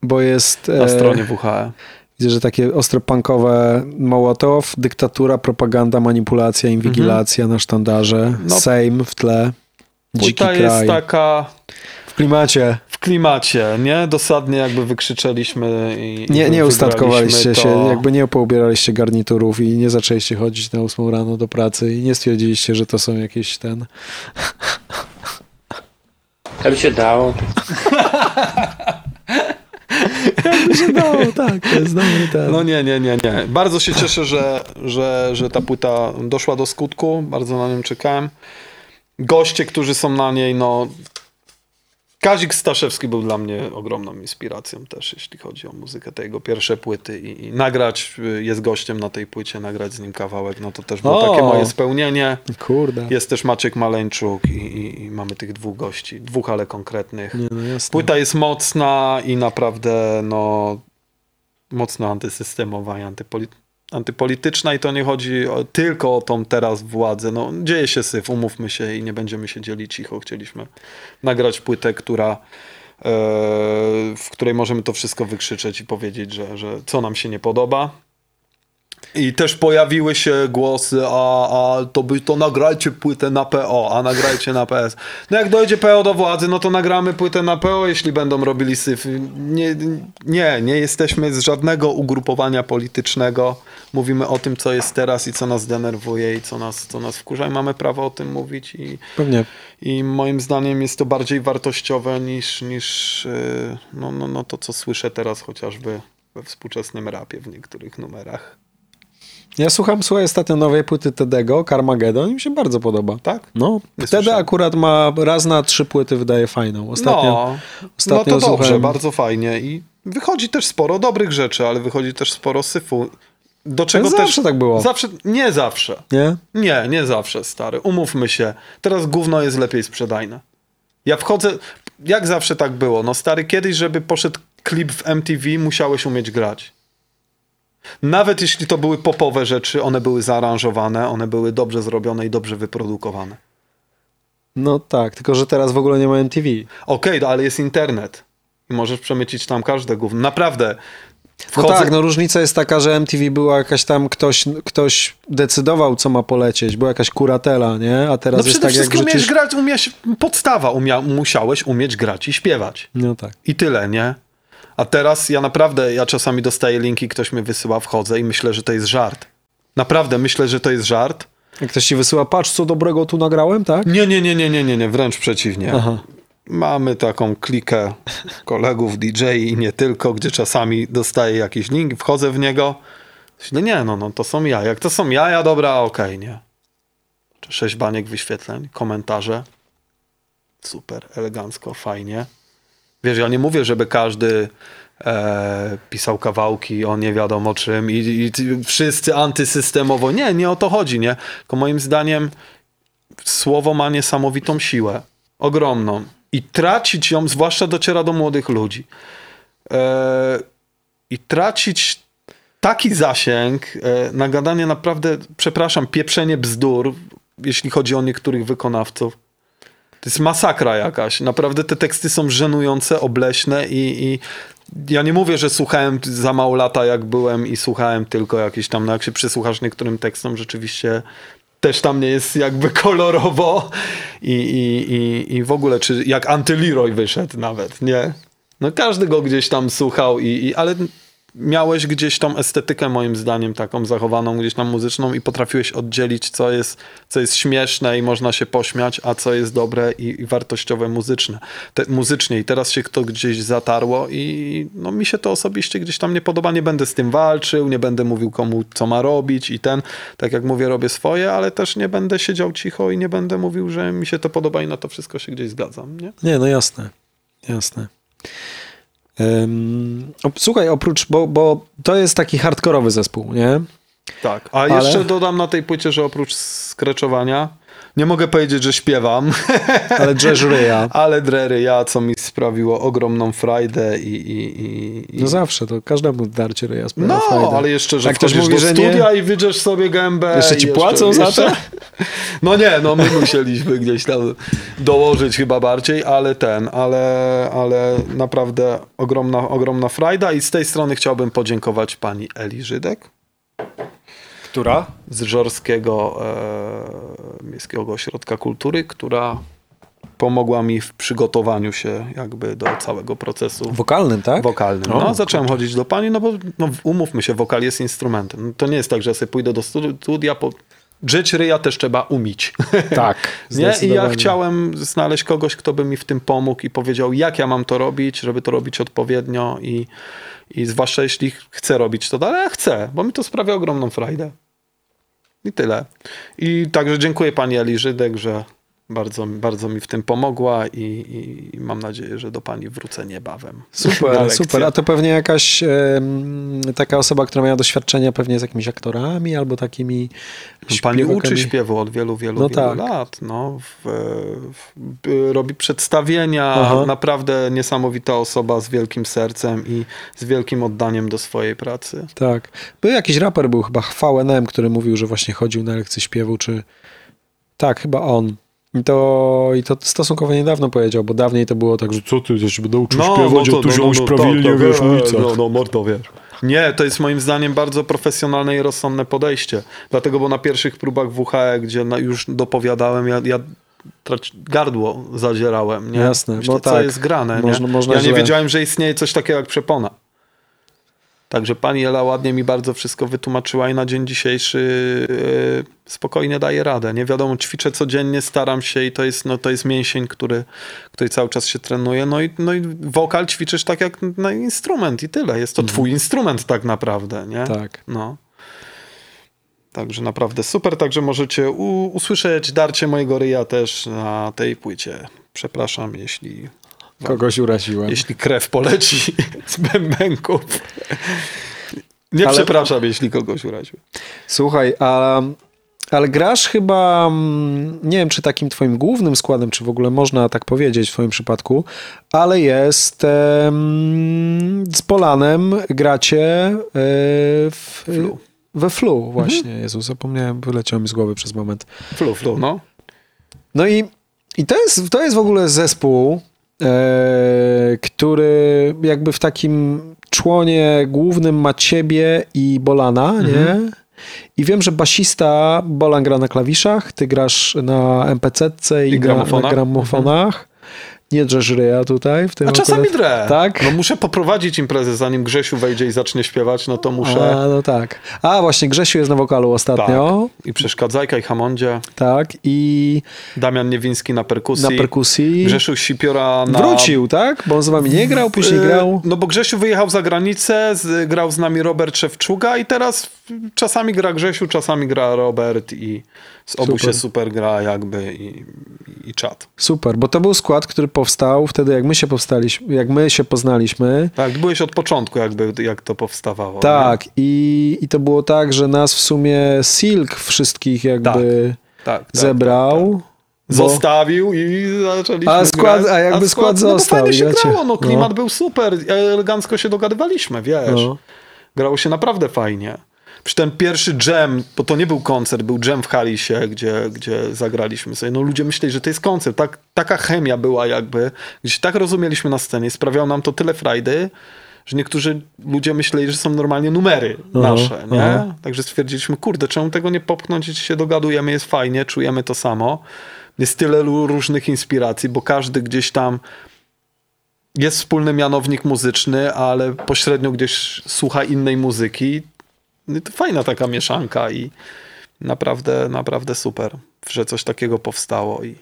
Bo jest... na e, stronie WHE. Widzę, że takie ostro punkowe Mołotow, dyktatura, propaganda, manipulacja, inwigilacja na sztandarze, No. Sejm w tle, dziki kraj. jest taka W klimacie. w klimacie, nie? Dosadnie jakby wykrzyczeliśmy i Nie, i nie ustatkowaliście wybraliśmy się, to. jakby nie poubieraliście garniturów i nie zaczęliście chodzić na 8 rano do pracy i nie stwierdziliście, że to są jakieś ten... Jakby się dało. Tak, to jest dobry ten. No nie, nie, nie, nie. Bardzo się cieszę, że, że, że ta płyta doszła do skutku. Bardzo na nią czekałem. Goście, którzy są na niej, no... Kazik Staszewski był dla mnie ogromną inspiracją też, jeśli chodzi o muzykę tej jego pierwsze płyty i, i nagrać, y, jest gościem na tej płycie, nagrać z nim kawałek, no to też było O! takie moje spełnienie. Kurde. Jest też Maciek Maleńczuk i, i, i mamy tych dwóch gości, dwóch, ale konkretnych. Nie, no. Płyta jest mocna i naprawdę no, mocno antysystemowa i antypoli antypolityczna i to nie chodzi o, tylko o tą teraz władzę. No, dzieje się syf, umówmy się i nie będziemy się dzielić cicho. Chcieliśmy nagrać płytę, która e, w której możemy to wszystko wykrzyczeć i powiedzieć, że, że co nam się nie podoba. I też pojawiły się głosy, a, a to by to nagrajcie płytę na PO, a nagrajcie na PS. No jak dojdzie PO do władzy, no to nagramy płytę na PO, jeśli będą robili syf. Nie, nie, nie jesteśmy z żadnego ugrupowania politycznego. Mówimy o tym, co jest teraz i co nas denerwuje i co nas, co nas wkurza i mamy prawo o tym mówić i, Pewnie. i moim zdaniem jest to bardziej wartościowe niż, niż yy, no, no, no to, co słyszę teraz chociażby we współczesnym rapie w niektórych numerach. Ja słucham, słuchaj, ostatnio nowej płyty Tedego, Carmageddon i mi się bardzo podoba. Tak? No, Nie Tedy akurat ma raz na trzy płyty wydaje fajną. Ostatnio, no, ostatnio no to dobrze, bardzo fajnie i wychodzi też sporo dobrych rzeczy, ale wychodzi też sporo syfu. Do czego Ale też... zawsze tak było. Zawsze, nie zawsze. Nie? Nie, nie zawsze, stary. Umówmy się. Teraz gówno jest lepiej sprzedajne. Ja wchodzę, jak zawsze tak było. No stary, kiedyś, żeby poszedł klip w MTV, musiałeś umieć grać. Nawet jeśli to były popowe rzeczy, one były zaaranżowane, one były dobrze zrobione i dobrze wyprodukowane. No tak, tylko że teraz w ogóle nie ma MTV. Okej, no, ale jest internet. I możesz przemycić tam każde gówno. Naprawdę. No Wchodzę- tak, no różnica jest taka, że MTV była jakaś tam, ktoś, ktoś decydował, co ma polecieć, była jakaś kuratela, nie? A teraz No jest tak, jak wszystkim umiesz grać, umiesz, podstawa, umia, musiałeś umieć grać i śpiewać. No tak. I tyle, nie? A teraz ja naprawdę, ja czasami dostaję linki, ktoś mnie wysyła, wchodzę i myślę, że to jest żart. Naprawdę myślę, że to jest żart. Jak ktoś ci wysyła, patrz co dobrego tu nagrałem, tak? Nie, nie, nie, nie, nie, nie, nie wręcz przeciwnie. Aha. Mamy taką klikę kolegów DJ i nie tylko, gdzie czasami dostaję jakiś link, wchodzę w niego. Myślę, nie, no, no to są ja. Jak to są jaja, dobra, okej, nie. Sześć baniek wyświetleń, komentarze. Super, elegancko, fajnie. Wiesz, ja nie mówię, żeby każdy e, pisał kawałki o nie wiadomo czym i, i wszyscy antysystemowo. Nie, nie o to chodzi, nie? Tylko moim zdaniem słowo ma niesamowitą siłę. Ogromną. I tracić ją, zwłaszcza dociera do młodych ludzi. E, I tracić taki zasięg e, na gadanie naprawdę, przepraszam, pieprzenie bzdur, jeśli chodzi o niektórych wykonawców. To jest masakra jakaś. Naprawdę te teksty są żenujące, obleśne i, i ja nie mówię, że słuchałem za mało lata jak byłem i słuchałem tylko jakieś tam, no jak się przysłuchasz niektórym tekstom, rzeczywiście też tam nie jest jakby kolorowo i, i, i, i w ogóle, czy jak Antyleroy wyszedł nawet, nie? No każdy go gdzieś tam słuchał, i, i, ale miałeś gdzieś tą estetykę moim zdaniem taką zachowaną gdzieś tam muzyczną i potrafiłeś oddzielić co jest, co jest śmieszne i można się pośmiać, a co jest dobre i, i wartościowe muzyczne. Te, muzycznie i teraz się to gdzieś zatarło i no mi się to osobiście gdzieś tam nie podoba, nie będę z tym walczył, nie będę mówił komu co ma robić i ten, tak jak mówię robię swoje, ale też nie będę siedział cicho i nie będę mówił, że mi się to podoba i na to wszystko się gdzieś zgadzam, nie? Nie, no jasne, jasne. Op- słuchaj, oprócz, bo, bo to jest taki hardkorowy zespół, nie? Tak, a Ale- jeszcze dodam na tej płycie, że oprócz skreczowania, nie mogę powiedzieć, że śpiewam, Ale Jazz Ryja. ale drery ja, co mi sprawiło ogromną frajdę i... i, i, i... No zawsze, to każdemu darcie ryja sprawia No, frajdę. ale jeszcze, że Jak ktoś mówi, do że nie- studia i wydrzesz sobie gębę. Jeszcze ci i płacą za to? No nie, no my musieliśmy gdzieś tam dołożyć chyba bardziej, ale ten, ale, ale naprawdę ogromna, ogromna frajda i z tej strony chciałbym podziękować pani Eli Żydek Która? z Żorskiego e, Miejskiego Ośrodka Kultury, która pomogła mi w przygotowaniu się jakby do całego procesu Wokalnym, tak? wokalnym. No, zacząłem chodzić do pani, no bo no, umówmy się, wokal jest instrumentem. No, to nie jest tak, że ja sobie pójdę do studi- studia, po... drzeć ryja też trzeba umić. Tak, nie? I ja chciałem znaleźć kogoś, kto by mi w tym pomógł i powiedział, jak ja mam to robić, żeby to robić odpowiednio i, i zwłaszcza jeśli chcę robić to dalej, ja chcę, bo mi to sprawia ogromną frajdę. I tyle. I także dziękuję pani Eli Żydek, że bardzo, bardzo mi w tym pomogła i, i, mam nadzieję, że do pani wrócę niebawem. Super, super. A to pewnie jakaś em, taka osoba, która miała doświadczenia pewnie z jakimiś aktorami albo takimi Pani śpiewakami. uczy śpiewu od wielu, wielu, No wielu tak. lat. No, w, w, robi przedstawienia. Aha. Naprawdę niesamowita osoba z wielkim sercem i z wielkim oddaniem do swojej pracy. Tak. Był jakiś raper, był chyba VNM, który mówił, że właśnie chodził na lekcje śpiewu, czy... Tak, chyba on. I to, I to stosunkowo niedawno powiedział, bo dawniej to było tak, że co ty, się będę uczył śpiewać, a tu wziąłeś prawilnie, tak, wiesz, tak, ulicach. No, no, mordo, wiesz. Nie, to jest moim zdaniem bardzo profesjonalne i rozsądne podejście. Dlatego, bo na pierwszych próbach WHE, gdzie już dopowiadałem, ja, ja gardło zadzierałem. Nie? Jasne, Myślę, bo co tak, jest grane. można- nie? można ja nie źle. wiedziałem, że istnieje coś takiego jak przepona. Także pani Ela ładnie mi bardzo wszystko wytłumaczyła i na dzień dzisiejszy e, spokojnie daję radę. Nie wiadomo, ćwiczę codziennie, staram się i to jest, no, to jest mięsień, który, który cały czas się trenuje. No i, no i wokal ćwiczysz tak jak na instrument i tyle. Jest to twój instrument tak naprawdę, nie? Tak. No. Także naprawdę super, także możecie usłyszeć darcie mojego ryja też na tej płycie. Przepraszam, jeśli, Kogoś uraziłem. jeśli krew poleci z bębenków. Nie Ale- przepraszam, jeśli kogoś uraził. Słuchaj, a, ale grasz chyba, mm, nie wiem czy takim twoim głównym składem, czy w ogóle można tak powiedzieć w twoim przypadku, ale jest em, z Polanem gracie e, w, Flu. we Flu właśnie. Jezu, zapomniałem, wyleciał mi z głowy przez moment. Flu, flu, no. No i, i to, jest, to jest w ogóle zespół, który jakby w takim członie głównym ma ciebie i Bolana, nie? I wiem, że basista Bolan gra na klawiszach, ty grasz na MPC-ce i, I na, na gramofonach. gramofonach. Nie drzesz ryja tutaj w tym A czasami akurat. drę. Tak? No muszę poprowadzić imprezę, zanim Grzesiu wejdzie i zacznie śpiewać, no to muszę. A, no tak. A, właśnie Grzesiu jest na wokalu ostatnio. Tak. I przeszkadzajka, i hamondzie. Tak. I Damian Niewiński na perkusji. na perkusji. Grzesiu Sipiora na... Wrócił, tak? Bo on z wami nie grał, później E, grał. No bo Grzesiu wyjechał za granicę, grał z nami Robert Szewczuga i teraz czasami gra Grzesiu, czasami gra Robert i z obu Super. się super gra jakby i, i czat. Super, bo to był skład, który powstał wtedy, jak my się powstaliśmy, jak my się poznaliśmy. Tak, byłeś od początku jakby, jak to powstawało. Tak, i, i to było tak, że nas w sumie Silk wszystkich jakby nie? Tak, tak, zebrał. tak, tak. bo- Zostawił i zaczęliśmy A skład- grać. a jakby skład no bo został, fajnie się grało, no klimat No. był super, elegancko się dogadywaliśmy, wiesz. No. Grało się naprawdę fajnie. Przy ten pierwszy jam, bo to nie był koncert, był jam w Halisie, gdzie, gdzie zagraliśmy sobie. No ludzie myśleli, że to jest koncert. Tak, taka chemia była jakby, gdzie się tak rozumieliśmy na scenie. Sprawiało nam to tyle frajdy, że niektórzy ludzie myśleli, że są normalnie numery Aha, nasze, nie? aha. Także stwierdziliśmy, kurde, czemu tego nie popchnąć, jeśli się dogadujemy, jest fajnie, czujemy to samo. Jest tyle różnych inspiracji, bo każdy gdzieś tam jest wspólny mianownik muzyczny, ale pośrednio gdzieś słucha innej muzyki. No to fajna taka mieszanka i naprawdę, naprawdę super, że coś takiego powstało i,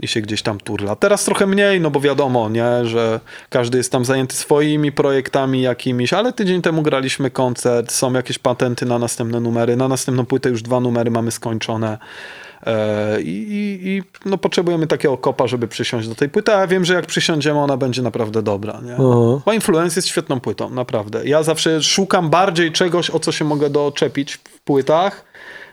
i się gdzieś tam turla. Teraz trochę mniej, no bo wiadomo, nie, że każdy jest tam zajęty swoimi projektami jakimiś, ale tydzień temu graliśmy koncert, są jakieś patenty na następne numery, na następną płytę już dwa numery mamy skończone. E, I, i, no, potrzebujemy takiego kopa, żeby przysiąść do tej płyty, a ja wiem, że jak przysiądziemy, ona będzie naprawdę dobra. Nie? Bo Influence jest świetną płytą, naprawdę. Ja zawsze szukam bardziej czegoś, o co się mogę doczepić w płytach,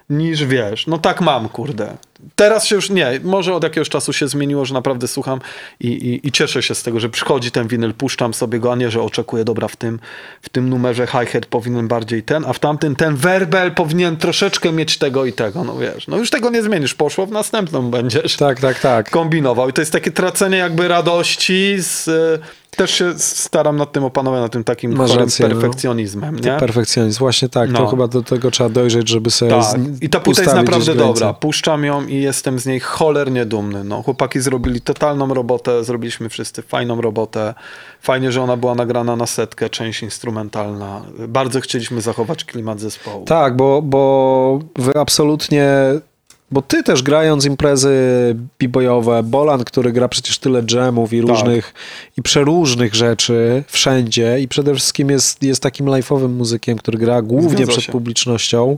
niż wiesz. No tak mam, kurde. Teraz się już nie, może od jakiegoś czasu się zmieniło, że naprawdę słucham i, i, i cieszę się z tego, że przychodzi ten winyl, puszczam sobie go, a nie, że oczekuję, dobra, w tym, w tym numerze hi-hat powinien bardziej ten, a w tamtym ten werbel powinien troszeczkę mieć tego i tego, no wiesz. No już tego nie zmienisz, poszło, w następną będziesz Tak, tak, tak. kombinował. I to jest takie tracenie jakby radości. Z, e, też się staram nad tym opanować, nad tym takim Masz rację, no. perfekcjonizmem. Nie? Perfekcjonizm, właśnie tak. To No. chyba do tego trzeba dojrzeć, żeby sobie Tak. I ta płyta jest naprawdę dobra. Puszczam ją i jestem z niej cholernie dumny. No, chłopaki zrobili totalną robotę, zrobiliśmy wszyscy fajną robotę. Fajnie, że ona była nagrana na setkę, część instrumentalna. Bardzo chcieliśmy zachować klimat zespołu. Tak, bo, bo wy absolutnie. Bo ty też grając imprezy b-boyowe, Bolan, który gra przecież tyle Tak. i różnych i przeróżnych rzeczy wszędzie i przede wszystkim jest, jest takim live'owym muzykiem, który gra głównie Zgadza przed się. publicznością.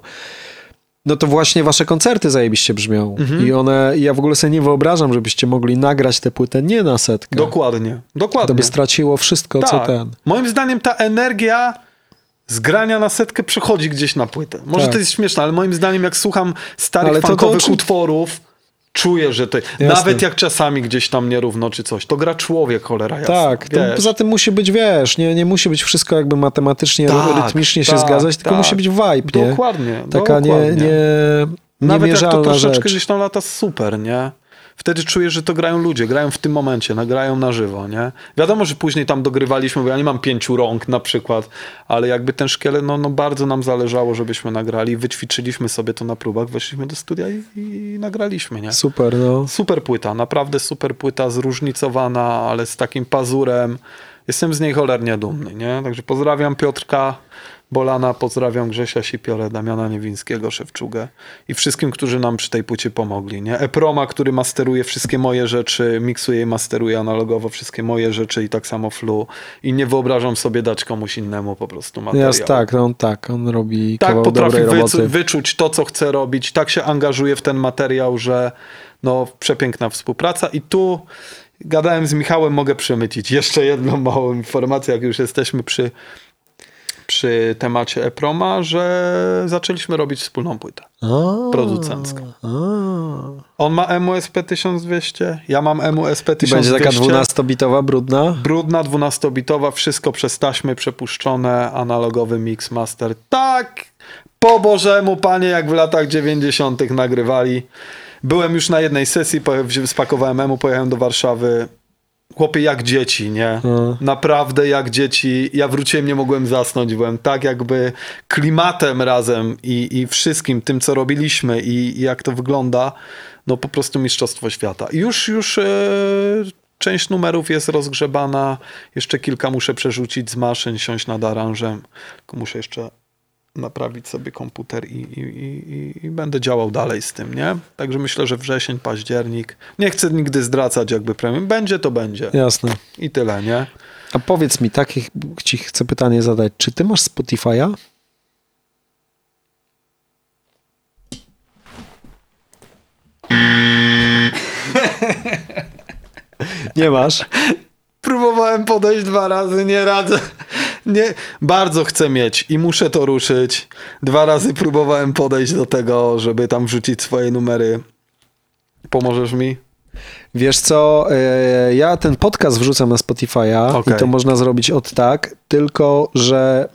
No to właśnie wasze koncerty zajebiście brzmią. Mhm. I one, ja w ogóle sobie nie wyobrażam, żebyście mogli nagrać tę płytę nie na setkę. Dokładnie. To Dokładnie. by straciło wszystko, co Tak. ten. Moim zdaniem ta energia z grania na setkę przechodzi gdzieś na płytę. Może Tak. to jest śmieszne, ale moim zdaniem jak słucham starych Ale to- to funkowych oczy- utworów, czuję, że to... Nawet jak czasami gdzieś tam nierówno czy coś, to gra człowiek, cholera jasna. Tak, to wiesz. poza tym musi być, wiesz, nie, nie musi być wszystko jakby matematycznie, Tak, rytmicznie się tak, zgadzać, tylko tak. musi być vibe, nie? Dokładnie, Taka nie, dokładnie. nie, Nawet jak to troszeczkę rzecz. gdzieś tam lata super, nie? Wtedy czujesz, że to grają ludzie, grają w tym momencie, nagrają na żywo, nie? Wiadomo, że później tam dogrywaliśmy, bo ja nie mam pięciu rąk na przykład, ale jakby ten szkielet, no, no bardzo nam zależało, żebyśmy nagrali, wyćwiczyliśmy sobie to na próbach, weszliśmy do studia i, i nagraliśmy, nie? Super, no. Super płyta, naprawdę super płyta, zróżnicowana, ale z takim pazurem. Jestem z niej cholernie dumny, nie? Także pozdrawiam Piotrka, Bolana, pozdrawiam Grzesia Sipiorę, Damiana Niewińskiego, Szewczugę i wszystkim, którzy nam przy tej płycie pomogli. Nie? Eproma, który masteruje wszystkie moje rzeczy, miksuje i masteruje analogowo wszystkie moje rzeczy i tak samo Flu. I nie wyobrażam sobie dać komuś innemu po prostu materiał. Jest tak, on tak, on robi tak potrafi wyczuć to, co chce robić, tak się angażuje w ten materiał, że no, przepiękna współpraca. I tu gadałem z Michałem, mogę przemycić jeszcze jedną małą informację, jak już jesteśmy przy, przy temacie Eproma, że zaczęliśmy robić wspólną płytę A, producencką. a. On ma MUSP 1200, ja mam MUSP I 1200. będzie taka 12-bitowa, brudna? Brudna, 12-bitowa, wszystko przez taśmy przepuszczone, analogowy mix master. Tak, po Bożemu, panie, jak w latach 90. nagrywali. Byłem już na jednej sesji, spakowałem emu, pojechałem do Warszawy. Chłopie, jak dzieci, nie? No. Naprawdę jak dzieci. Ja wróciłem, nie mogłem zasnąć. Byłem tak jakby klimatem razem i, i wszystkim tym, co robiliśmy i, i jak to wygląda. No po prostu mistrzostwo świata. I Już, już e, część numerów jest rozgrzebana. Jeszcze kilka muszę przerzucić z maszyn, siąść nad aranżem. Tylko muszę jeszcze naprawić sobie komputer i, i, i, i- będę działał dalej z tym, nie? Także myślę, że wrzesień, październik. Nie chcę nigdy zdracać jakby premium. Będzie, to będzie. Jasne. I tyle, nie? A powiedz mi, takie ci chcę pytanie zadać. Czy ty masz Spotify'a? Nie masz? Próbowałem podejść dwa razy, nie radzę. Nie, bardzo chcę mieć i muszę to ruszyć. Dwa razy próbowałem podejść do tego, żeby tam wrzucić swoje numery. Pomożesz mi? Wiesz co, e, ja ten podcast wrzucam na Spotify'a Okej. i to można zrobić od tak, tylko że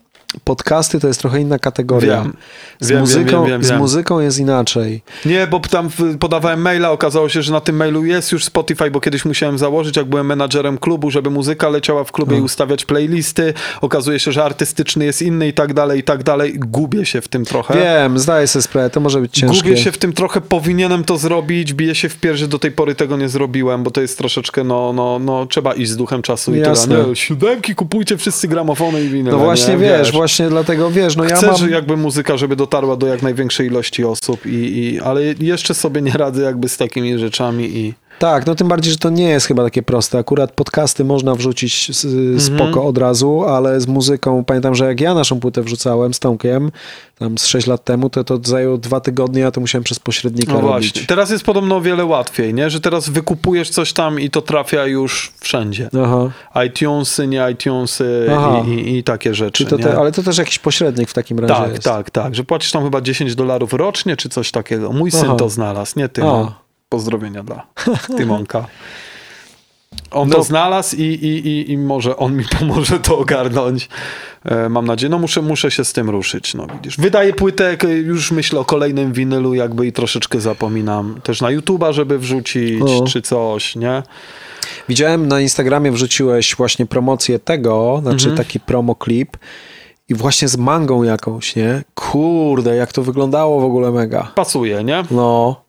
podcasty to jest trochę inna kategoria. Wiem. Z, Wiem, muzyką, wiem, z muzyką jest inaczej. Nie, bo tam podawałem maila, okazało się, że na tym mailu jest już Spotify, bo kiedyś musiałem założyć, jak byłem menadżerem klubu, żeby muzyka leciała w klubie i ustawiać playlisty. Okazuje się, że artystyczny jest inny i tak dalej, i tak dalej. Gubię się w tym trochę. Wiem, zdaję sobie sprawę, to może być ciężkie. Gubię się w tym trochę, powinienem to zrobić, biję się w pierś, że do tej pory tego nie zrobiłem, bo to jest troszeczkę, no, no, no trzeba iść z duchem czasu i Jasne. tyle. Nie, siódemki kupujcie wszyscy gramofony i winyle. No właśnie nie? wiesz, właśnie dlatego wiesz, no Chcę, ja mam... jakby muzyka, żeby dotarła do jak największej ilości osób, i, i, ale jeszcze sobie nie radzę jakby z takimi rzeczami i Tak, no tym bardziej, że to nie jest chyba takie proste. Akurat podcasty można wrzucić s- Mhm. spoko od razu, ale z muzyką, pamiętam, że jak ja naszą płytę wrzucałem z Tomkiem, tam z 6 lat temu, to to zajęło dwa tygodnie, a to musiałem przez pośrednika no robić. właśnie. Teraz jest podobno o wiele łatwiej, nie? Że teraz wykupujesz coś tam i to trafia już wszędzie. Aha. iTunesy, nie iTunesy i, i, i takie rzeczy, Czy to te, ale to też jakiś pośrednik w takim razie Tak, jest. tak, tak, że płacisz tam chyba 10 dolarów rocznie, czy coś takiego. Mój syn Aha. to znalazł, nie ty. A. Pozdrowienia dla Tymonka. On No. to znalazł i, i, i, i może on mi pomoże to ogarnąć. E, mam nadzieję. No muszę, muszę się z tym ruszyć, no widzisz. Wydaję płytę, już myślę o kolejnym winylu jakby i troszeczkę zapominam. Też na YouTube'a, żeby wrzucić, O. czy coś, nie? Widziałem na Instagramie wrzuciłeś właśnie promocję tego, znaczy Mhm. taki promo klip i właśnie z mangą jakąś, nie? Kurde, jak to wyglądało w ogóle mega. Pasuje, nie? No,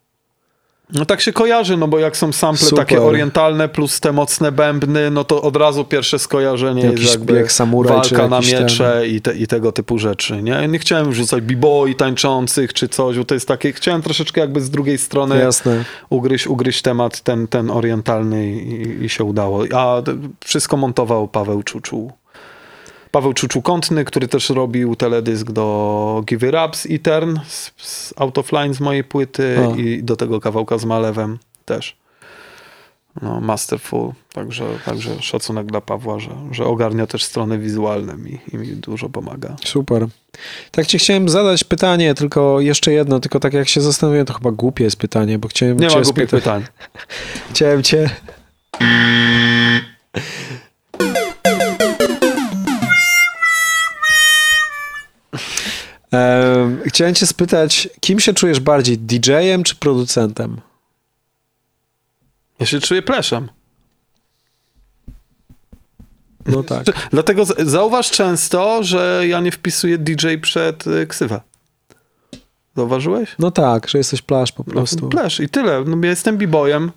No tak się kojarzy, no bo jak są sample Super. takie orientalne plus te mocne bębny, no to od razu pierwsze skojarzenie Jakiś jest jakby jak samuraj, walka na miecze i, te, i tego typu rzeczy, nie? Nie chciałem wrzucać b-boy tańczących czy coś, bo to jest takie, chciałem troszeczkę jakby z drugiej strony jasne. ugryźć, ugryźć temat ten, ten orientalny i, i się udało. A wszystko montował Paweł Czuczu. Paweł Czuczu-Kątny, który też robił teledysk do Give It Up z Etern, z, z Out of Line z mojej płyty O. i do tego kawałka z Malewem też. No, masterful. Także, także szacunek dla Pawła, że, że ogarnia też strony wizualne mi, i mi dużo pomaga. Super. Tak ci chciałem zadać pytanie, tylko jeszcze jedno, tylko tak jak się zastanawiam, to chyba głupie jest pytanie, bo chciałem Nie cię ma głupich pytań. Chciałem cię... Em, Chciałem cię spytać, kim się czujesz bardziej, DJ-em czy producentem? Ja się czuję pleszem. No tak. Dlatego zauważ często, że ja nie wpisuję DJ przed y, ksywę. Zauważyłeś? No tak, że jesteś plaż po prostu. No, plesz i tyle. No, ja jestem b-boyem.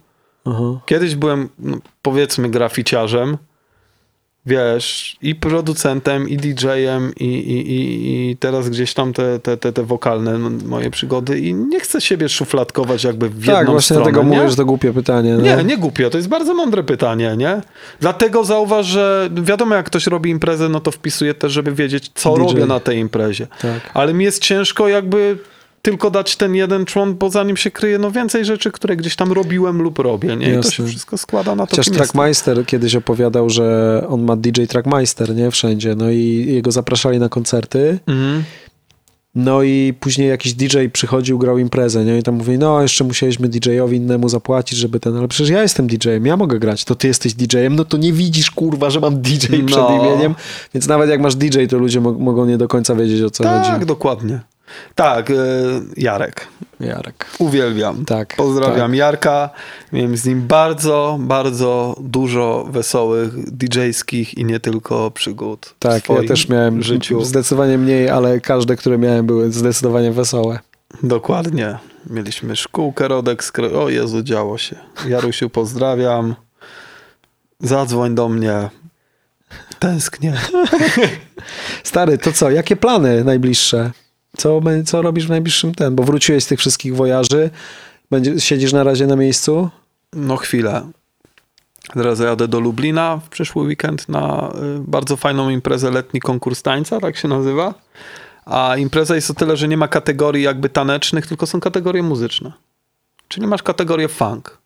Kiedyś byłem, no, powiedzmy, graficiarzem. Wiesz, i producentem, i DJ-em, i, i, i, i teraz gdzieś tam te, te, te, te wokalne moje przygody i nie chcę siebie szufladkować jakby w jedną Tak, właśnie stronę, dlatego nie? mówię, że to głupie pytanie. Nie, no. nie głupie, to jest bardzo mądre pytanie, nie? Dlatego zauważ, że wiadomo, jak ktoś robi imprezę, no to wpisuje też, żeby wiedzieć, co DJ. robię na tej imprezie. Tak. Ale mi jest ciężko jakby tylko dać ten jeden człon, bo za nim się kryje no więcej rzeczy, które gdzieś tam robiłem lub robię, nie? I to się wszystko składa na to, Chociaż. Trackmeister kiedyś opowiadał, że on ma DJ Trackmeister, nie? Wszędzie. No i jego zapraszali na koncerty. Mhm. No i później jakiś DJ przychodził, grał imprezę, nie? I tam mówi, no jeszcze musieliśmy DJ-owi innemu zapłacić, żeby ten, ale przecież ja jestem DJ-em, ja mogę grać, to ty jesteś DJ-em, no to nie widzisz, kurwa, że mam DJ przed No. imieniem, więc nawet jak masz DJ, to ludzie mo- mogą nie do końca wiedzieć, o co Tak, chodzi. dokładnie. Tak, e, Jarek. Jarek. Uwielbiam. Tak, Pozdrawiam tak. Jarka. Miałem z nim bardzo, bardzo dużo wesołych DJ-skich i nie tylko przygód. Tak, ja też miałem życiu. zdecydowanie mniej, ale każde, które miałem, były zdecydowanie wesołe. Dokładnie. Mieliśmy szkółkę Rodek. Skro... O Jezu, działo się. Jarusiu, pozdrawiam. Zadzwoń do mnie. Tęsknię. Stary, to co, jakie plany najbliższe? Co, co robisz w najbliższym ten? Bo wróciłeś z tych wszystkich wojaży, Będzie, siedzisz na razie na miejscu? No chwilę. Teraz jadę do Lublina w przyszły weekend na y, bardzo fajną imprezę letni konkurs tańca, tak się nazywa. A impreza jest o tyle, że nie ma kategorii jakby tanecznych, tylko są kategorie muzyczne. Czyli masz kategorię funk.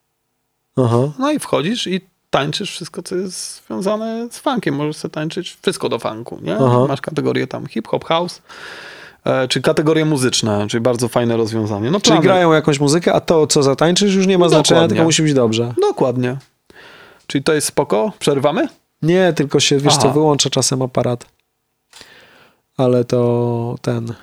Aha. No i wchodzisz i tańczysz wszystko, co jest związane z funkiem. Możesz sobie tańczyć wszystko do funku, nie? Aha. Masz kategorię tam hip-hop, house, czy kategorie muzyczne, czyli bardzo fajne rozwiązanie. No Czyli plany. grają jakąś muzykę, a to, co zatańczysz, już nie ma znaczenia, Dokładnie. tylko musi być dobrze. Dokładnie. Czyli to jest spoko? Przerwamy? Nie, tylko się, wiesz co, Aha. wyłącza czasem aparat. Ale to ten...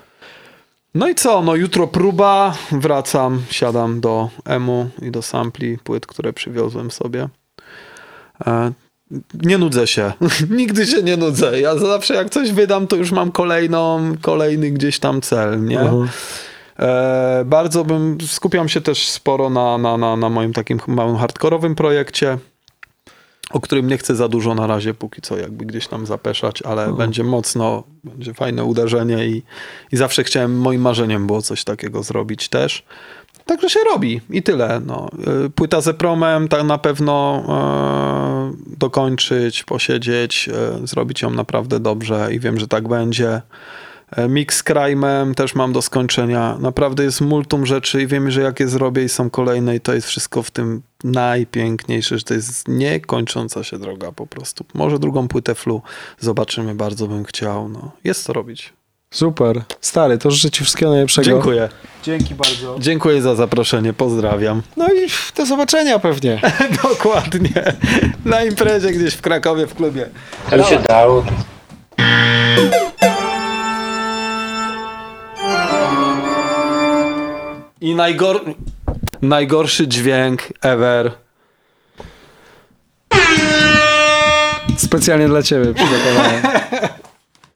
No i co? No jutro próba, wracam, siadam do emu i do sampli płyt, które przywiozłem sobie. Nie nudzę się. Nigdy się nie nudzę. Ja zawsze jak coś wydam, to już mam kolejną, kolejny gdzieś tam cel, nie? Mhm. E, bardzo bym, skupiam się też sporo na, na, na, na moim takim małym hardkorowym projekcie, o którym nie chcę za dużo na razie, póki co jakby gdzieś tam zapeszać, ale będzie mocno, będzie fajne uderzenie i, i zawsze chciałem, moim marzeniem było coś takiego zrobić też. Także się robi i tyle. No. Y, Płyta ze promem tak na pewno e, dokończyć, posiedzieć, e, zrobić ją naprawdę dobrze i wiem, że tak będzie. E, Mix z Crime'em też mam do skończenia. Naprawdę jest multum rzeczy i wiem, że jak je zrobię i są kolejne i to jest wszystko w tym najpiękniejsze, że to jest niekończąca się droga po prostu. Może drugą płytę flu zobaczymy, bardzo bym chciał. No, jest co robić. Super. Stary, to życzę ci wszystkiego najlepszego. Dziękuję. Dzięki bardzo. Dziękuję za zaproszenie, pozdrawiam. No i do zobaczenia pewnie. Dokładnie. Na imprezie gdzieś w Krakowie w klubie. Aby się dało. I najgor... najgorszy dźwięk ever. Specjalnie dla ciebie przygotowałem.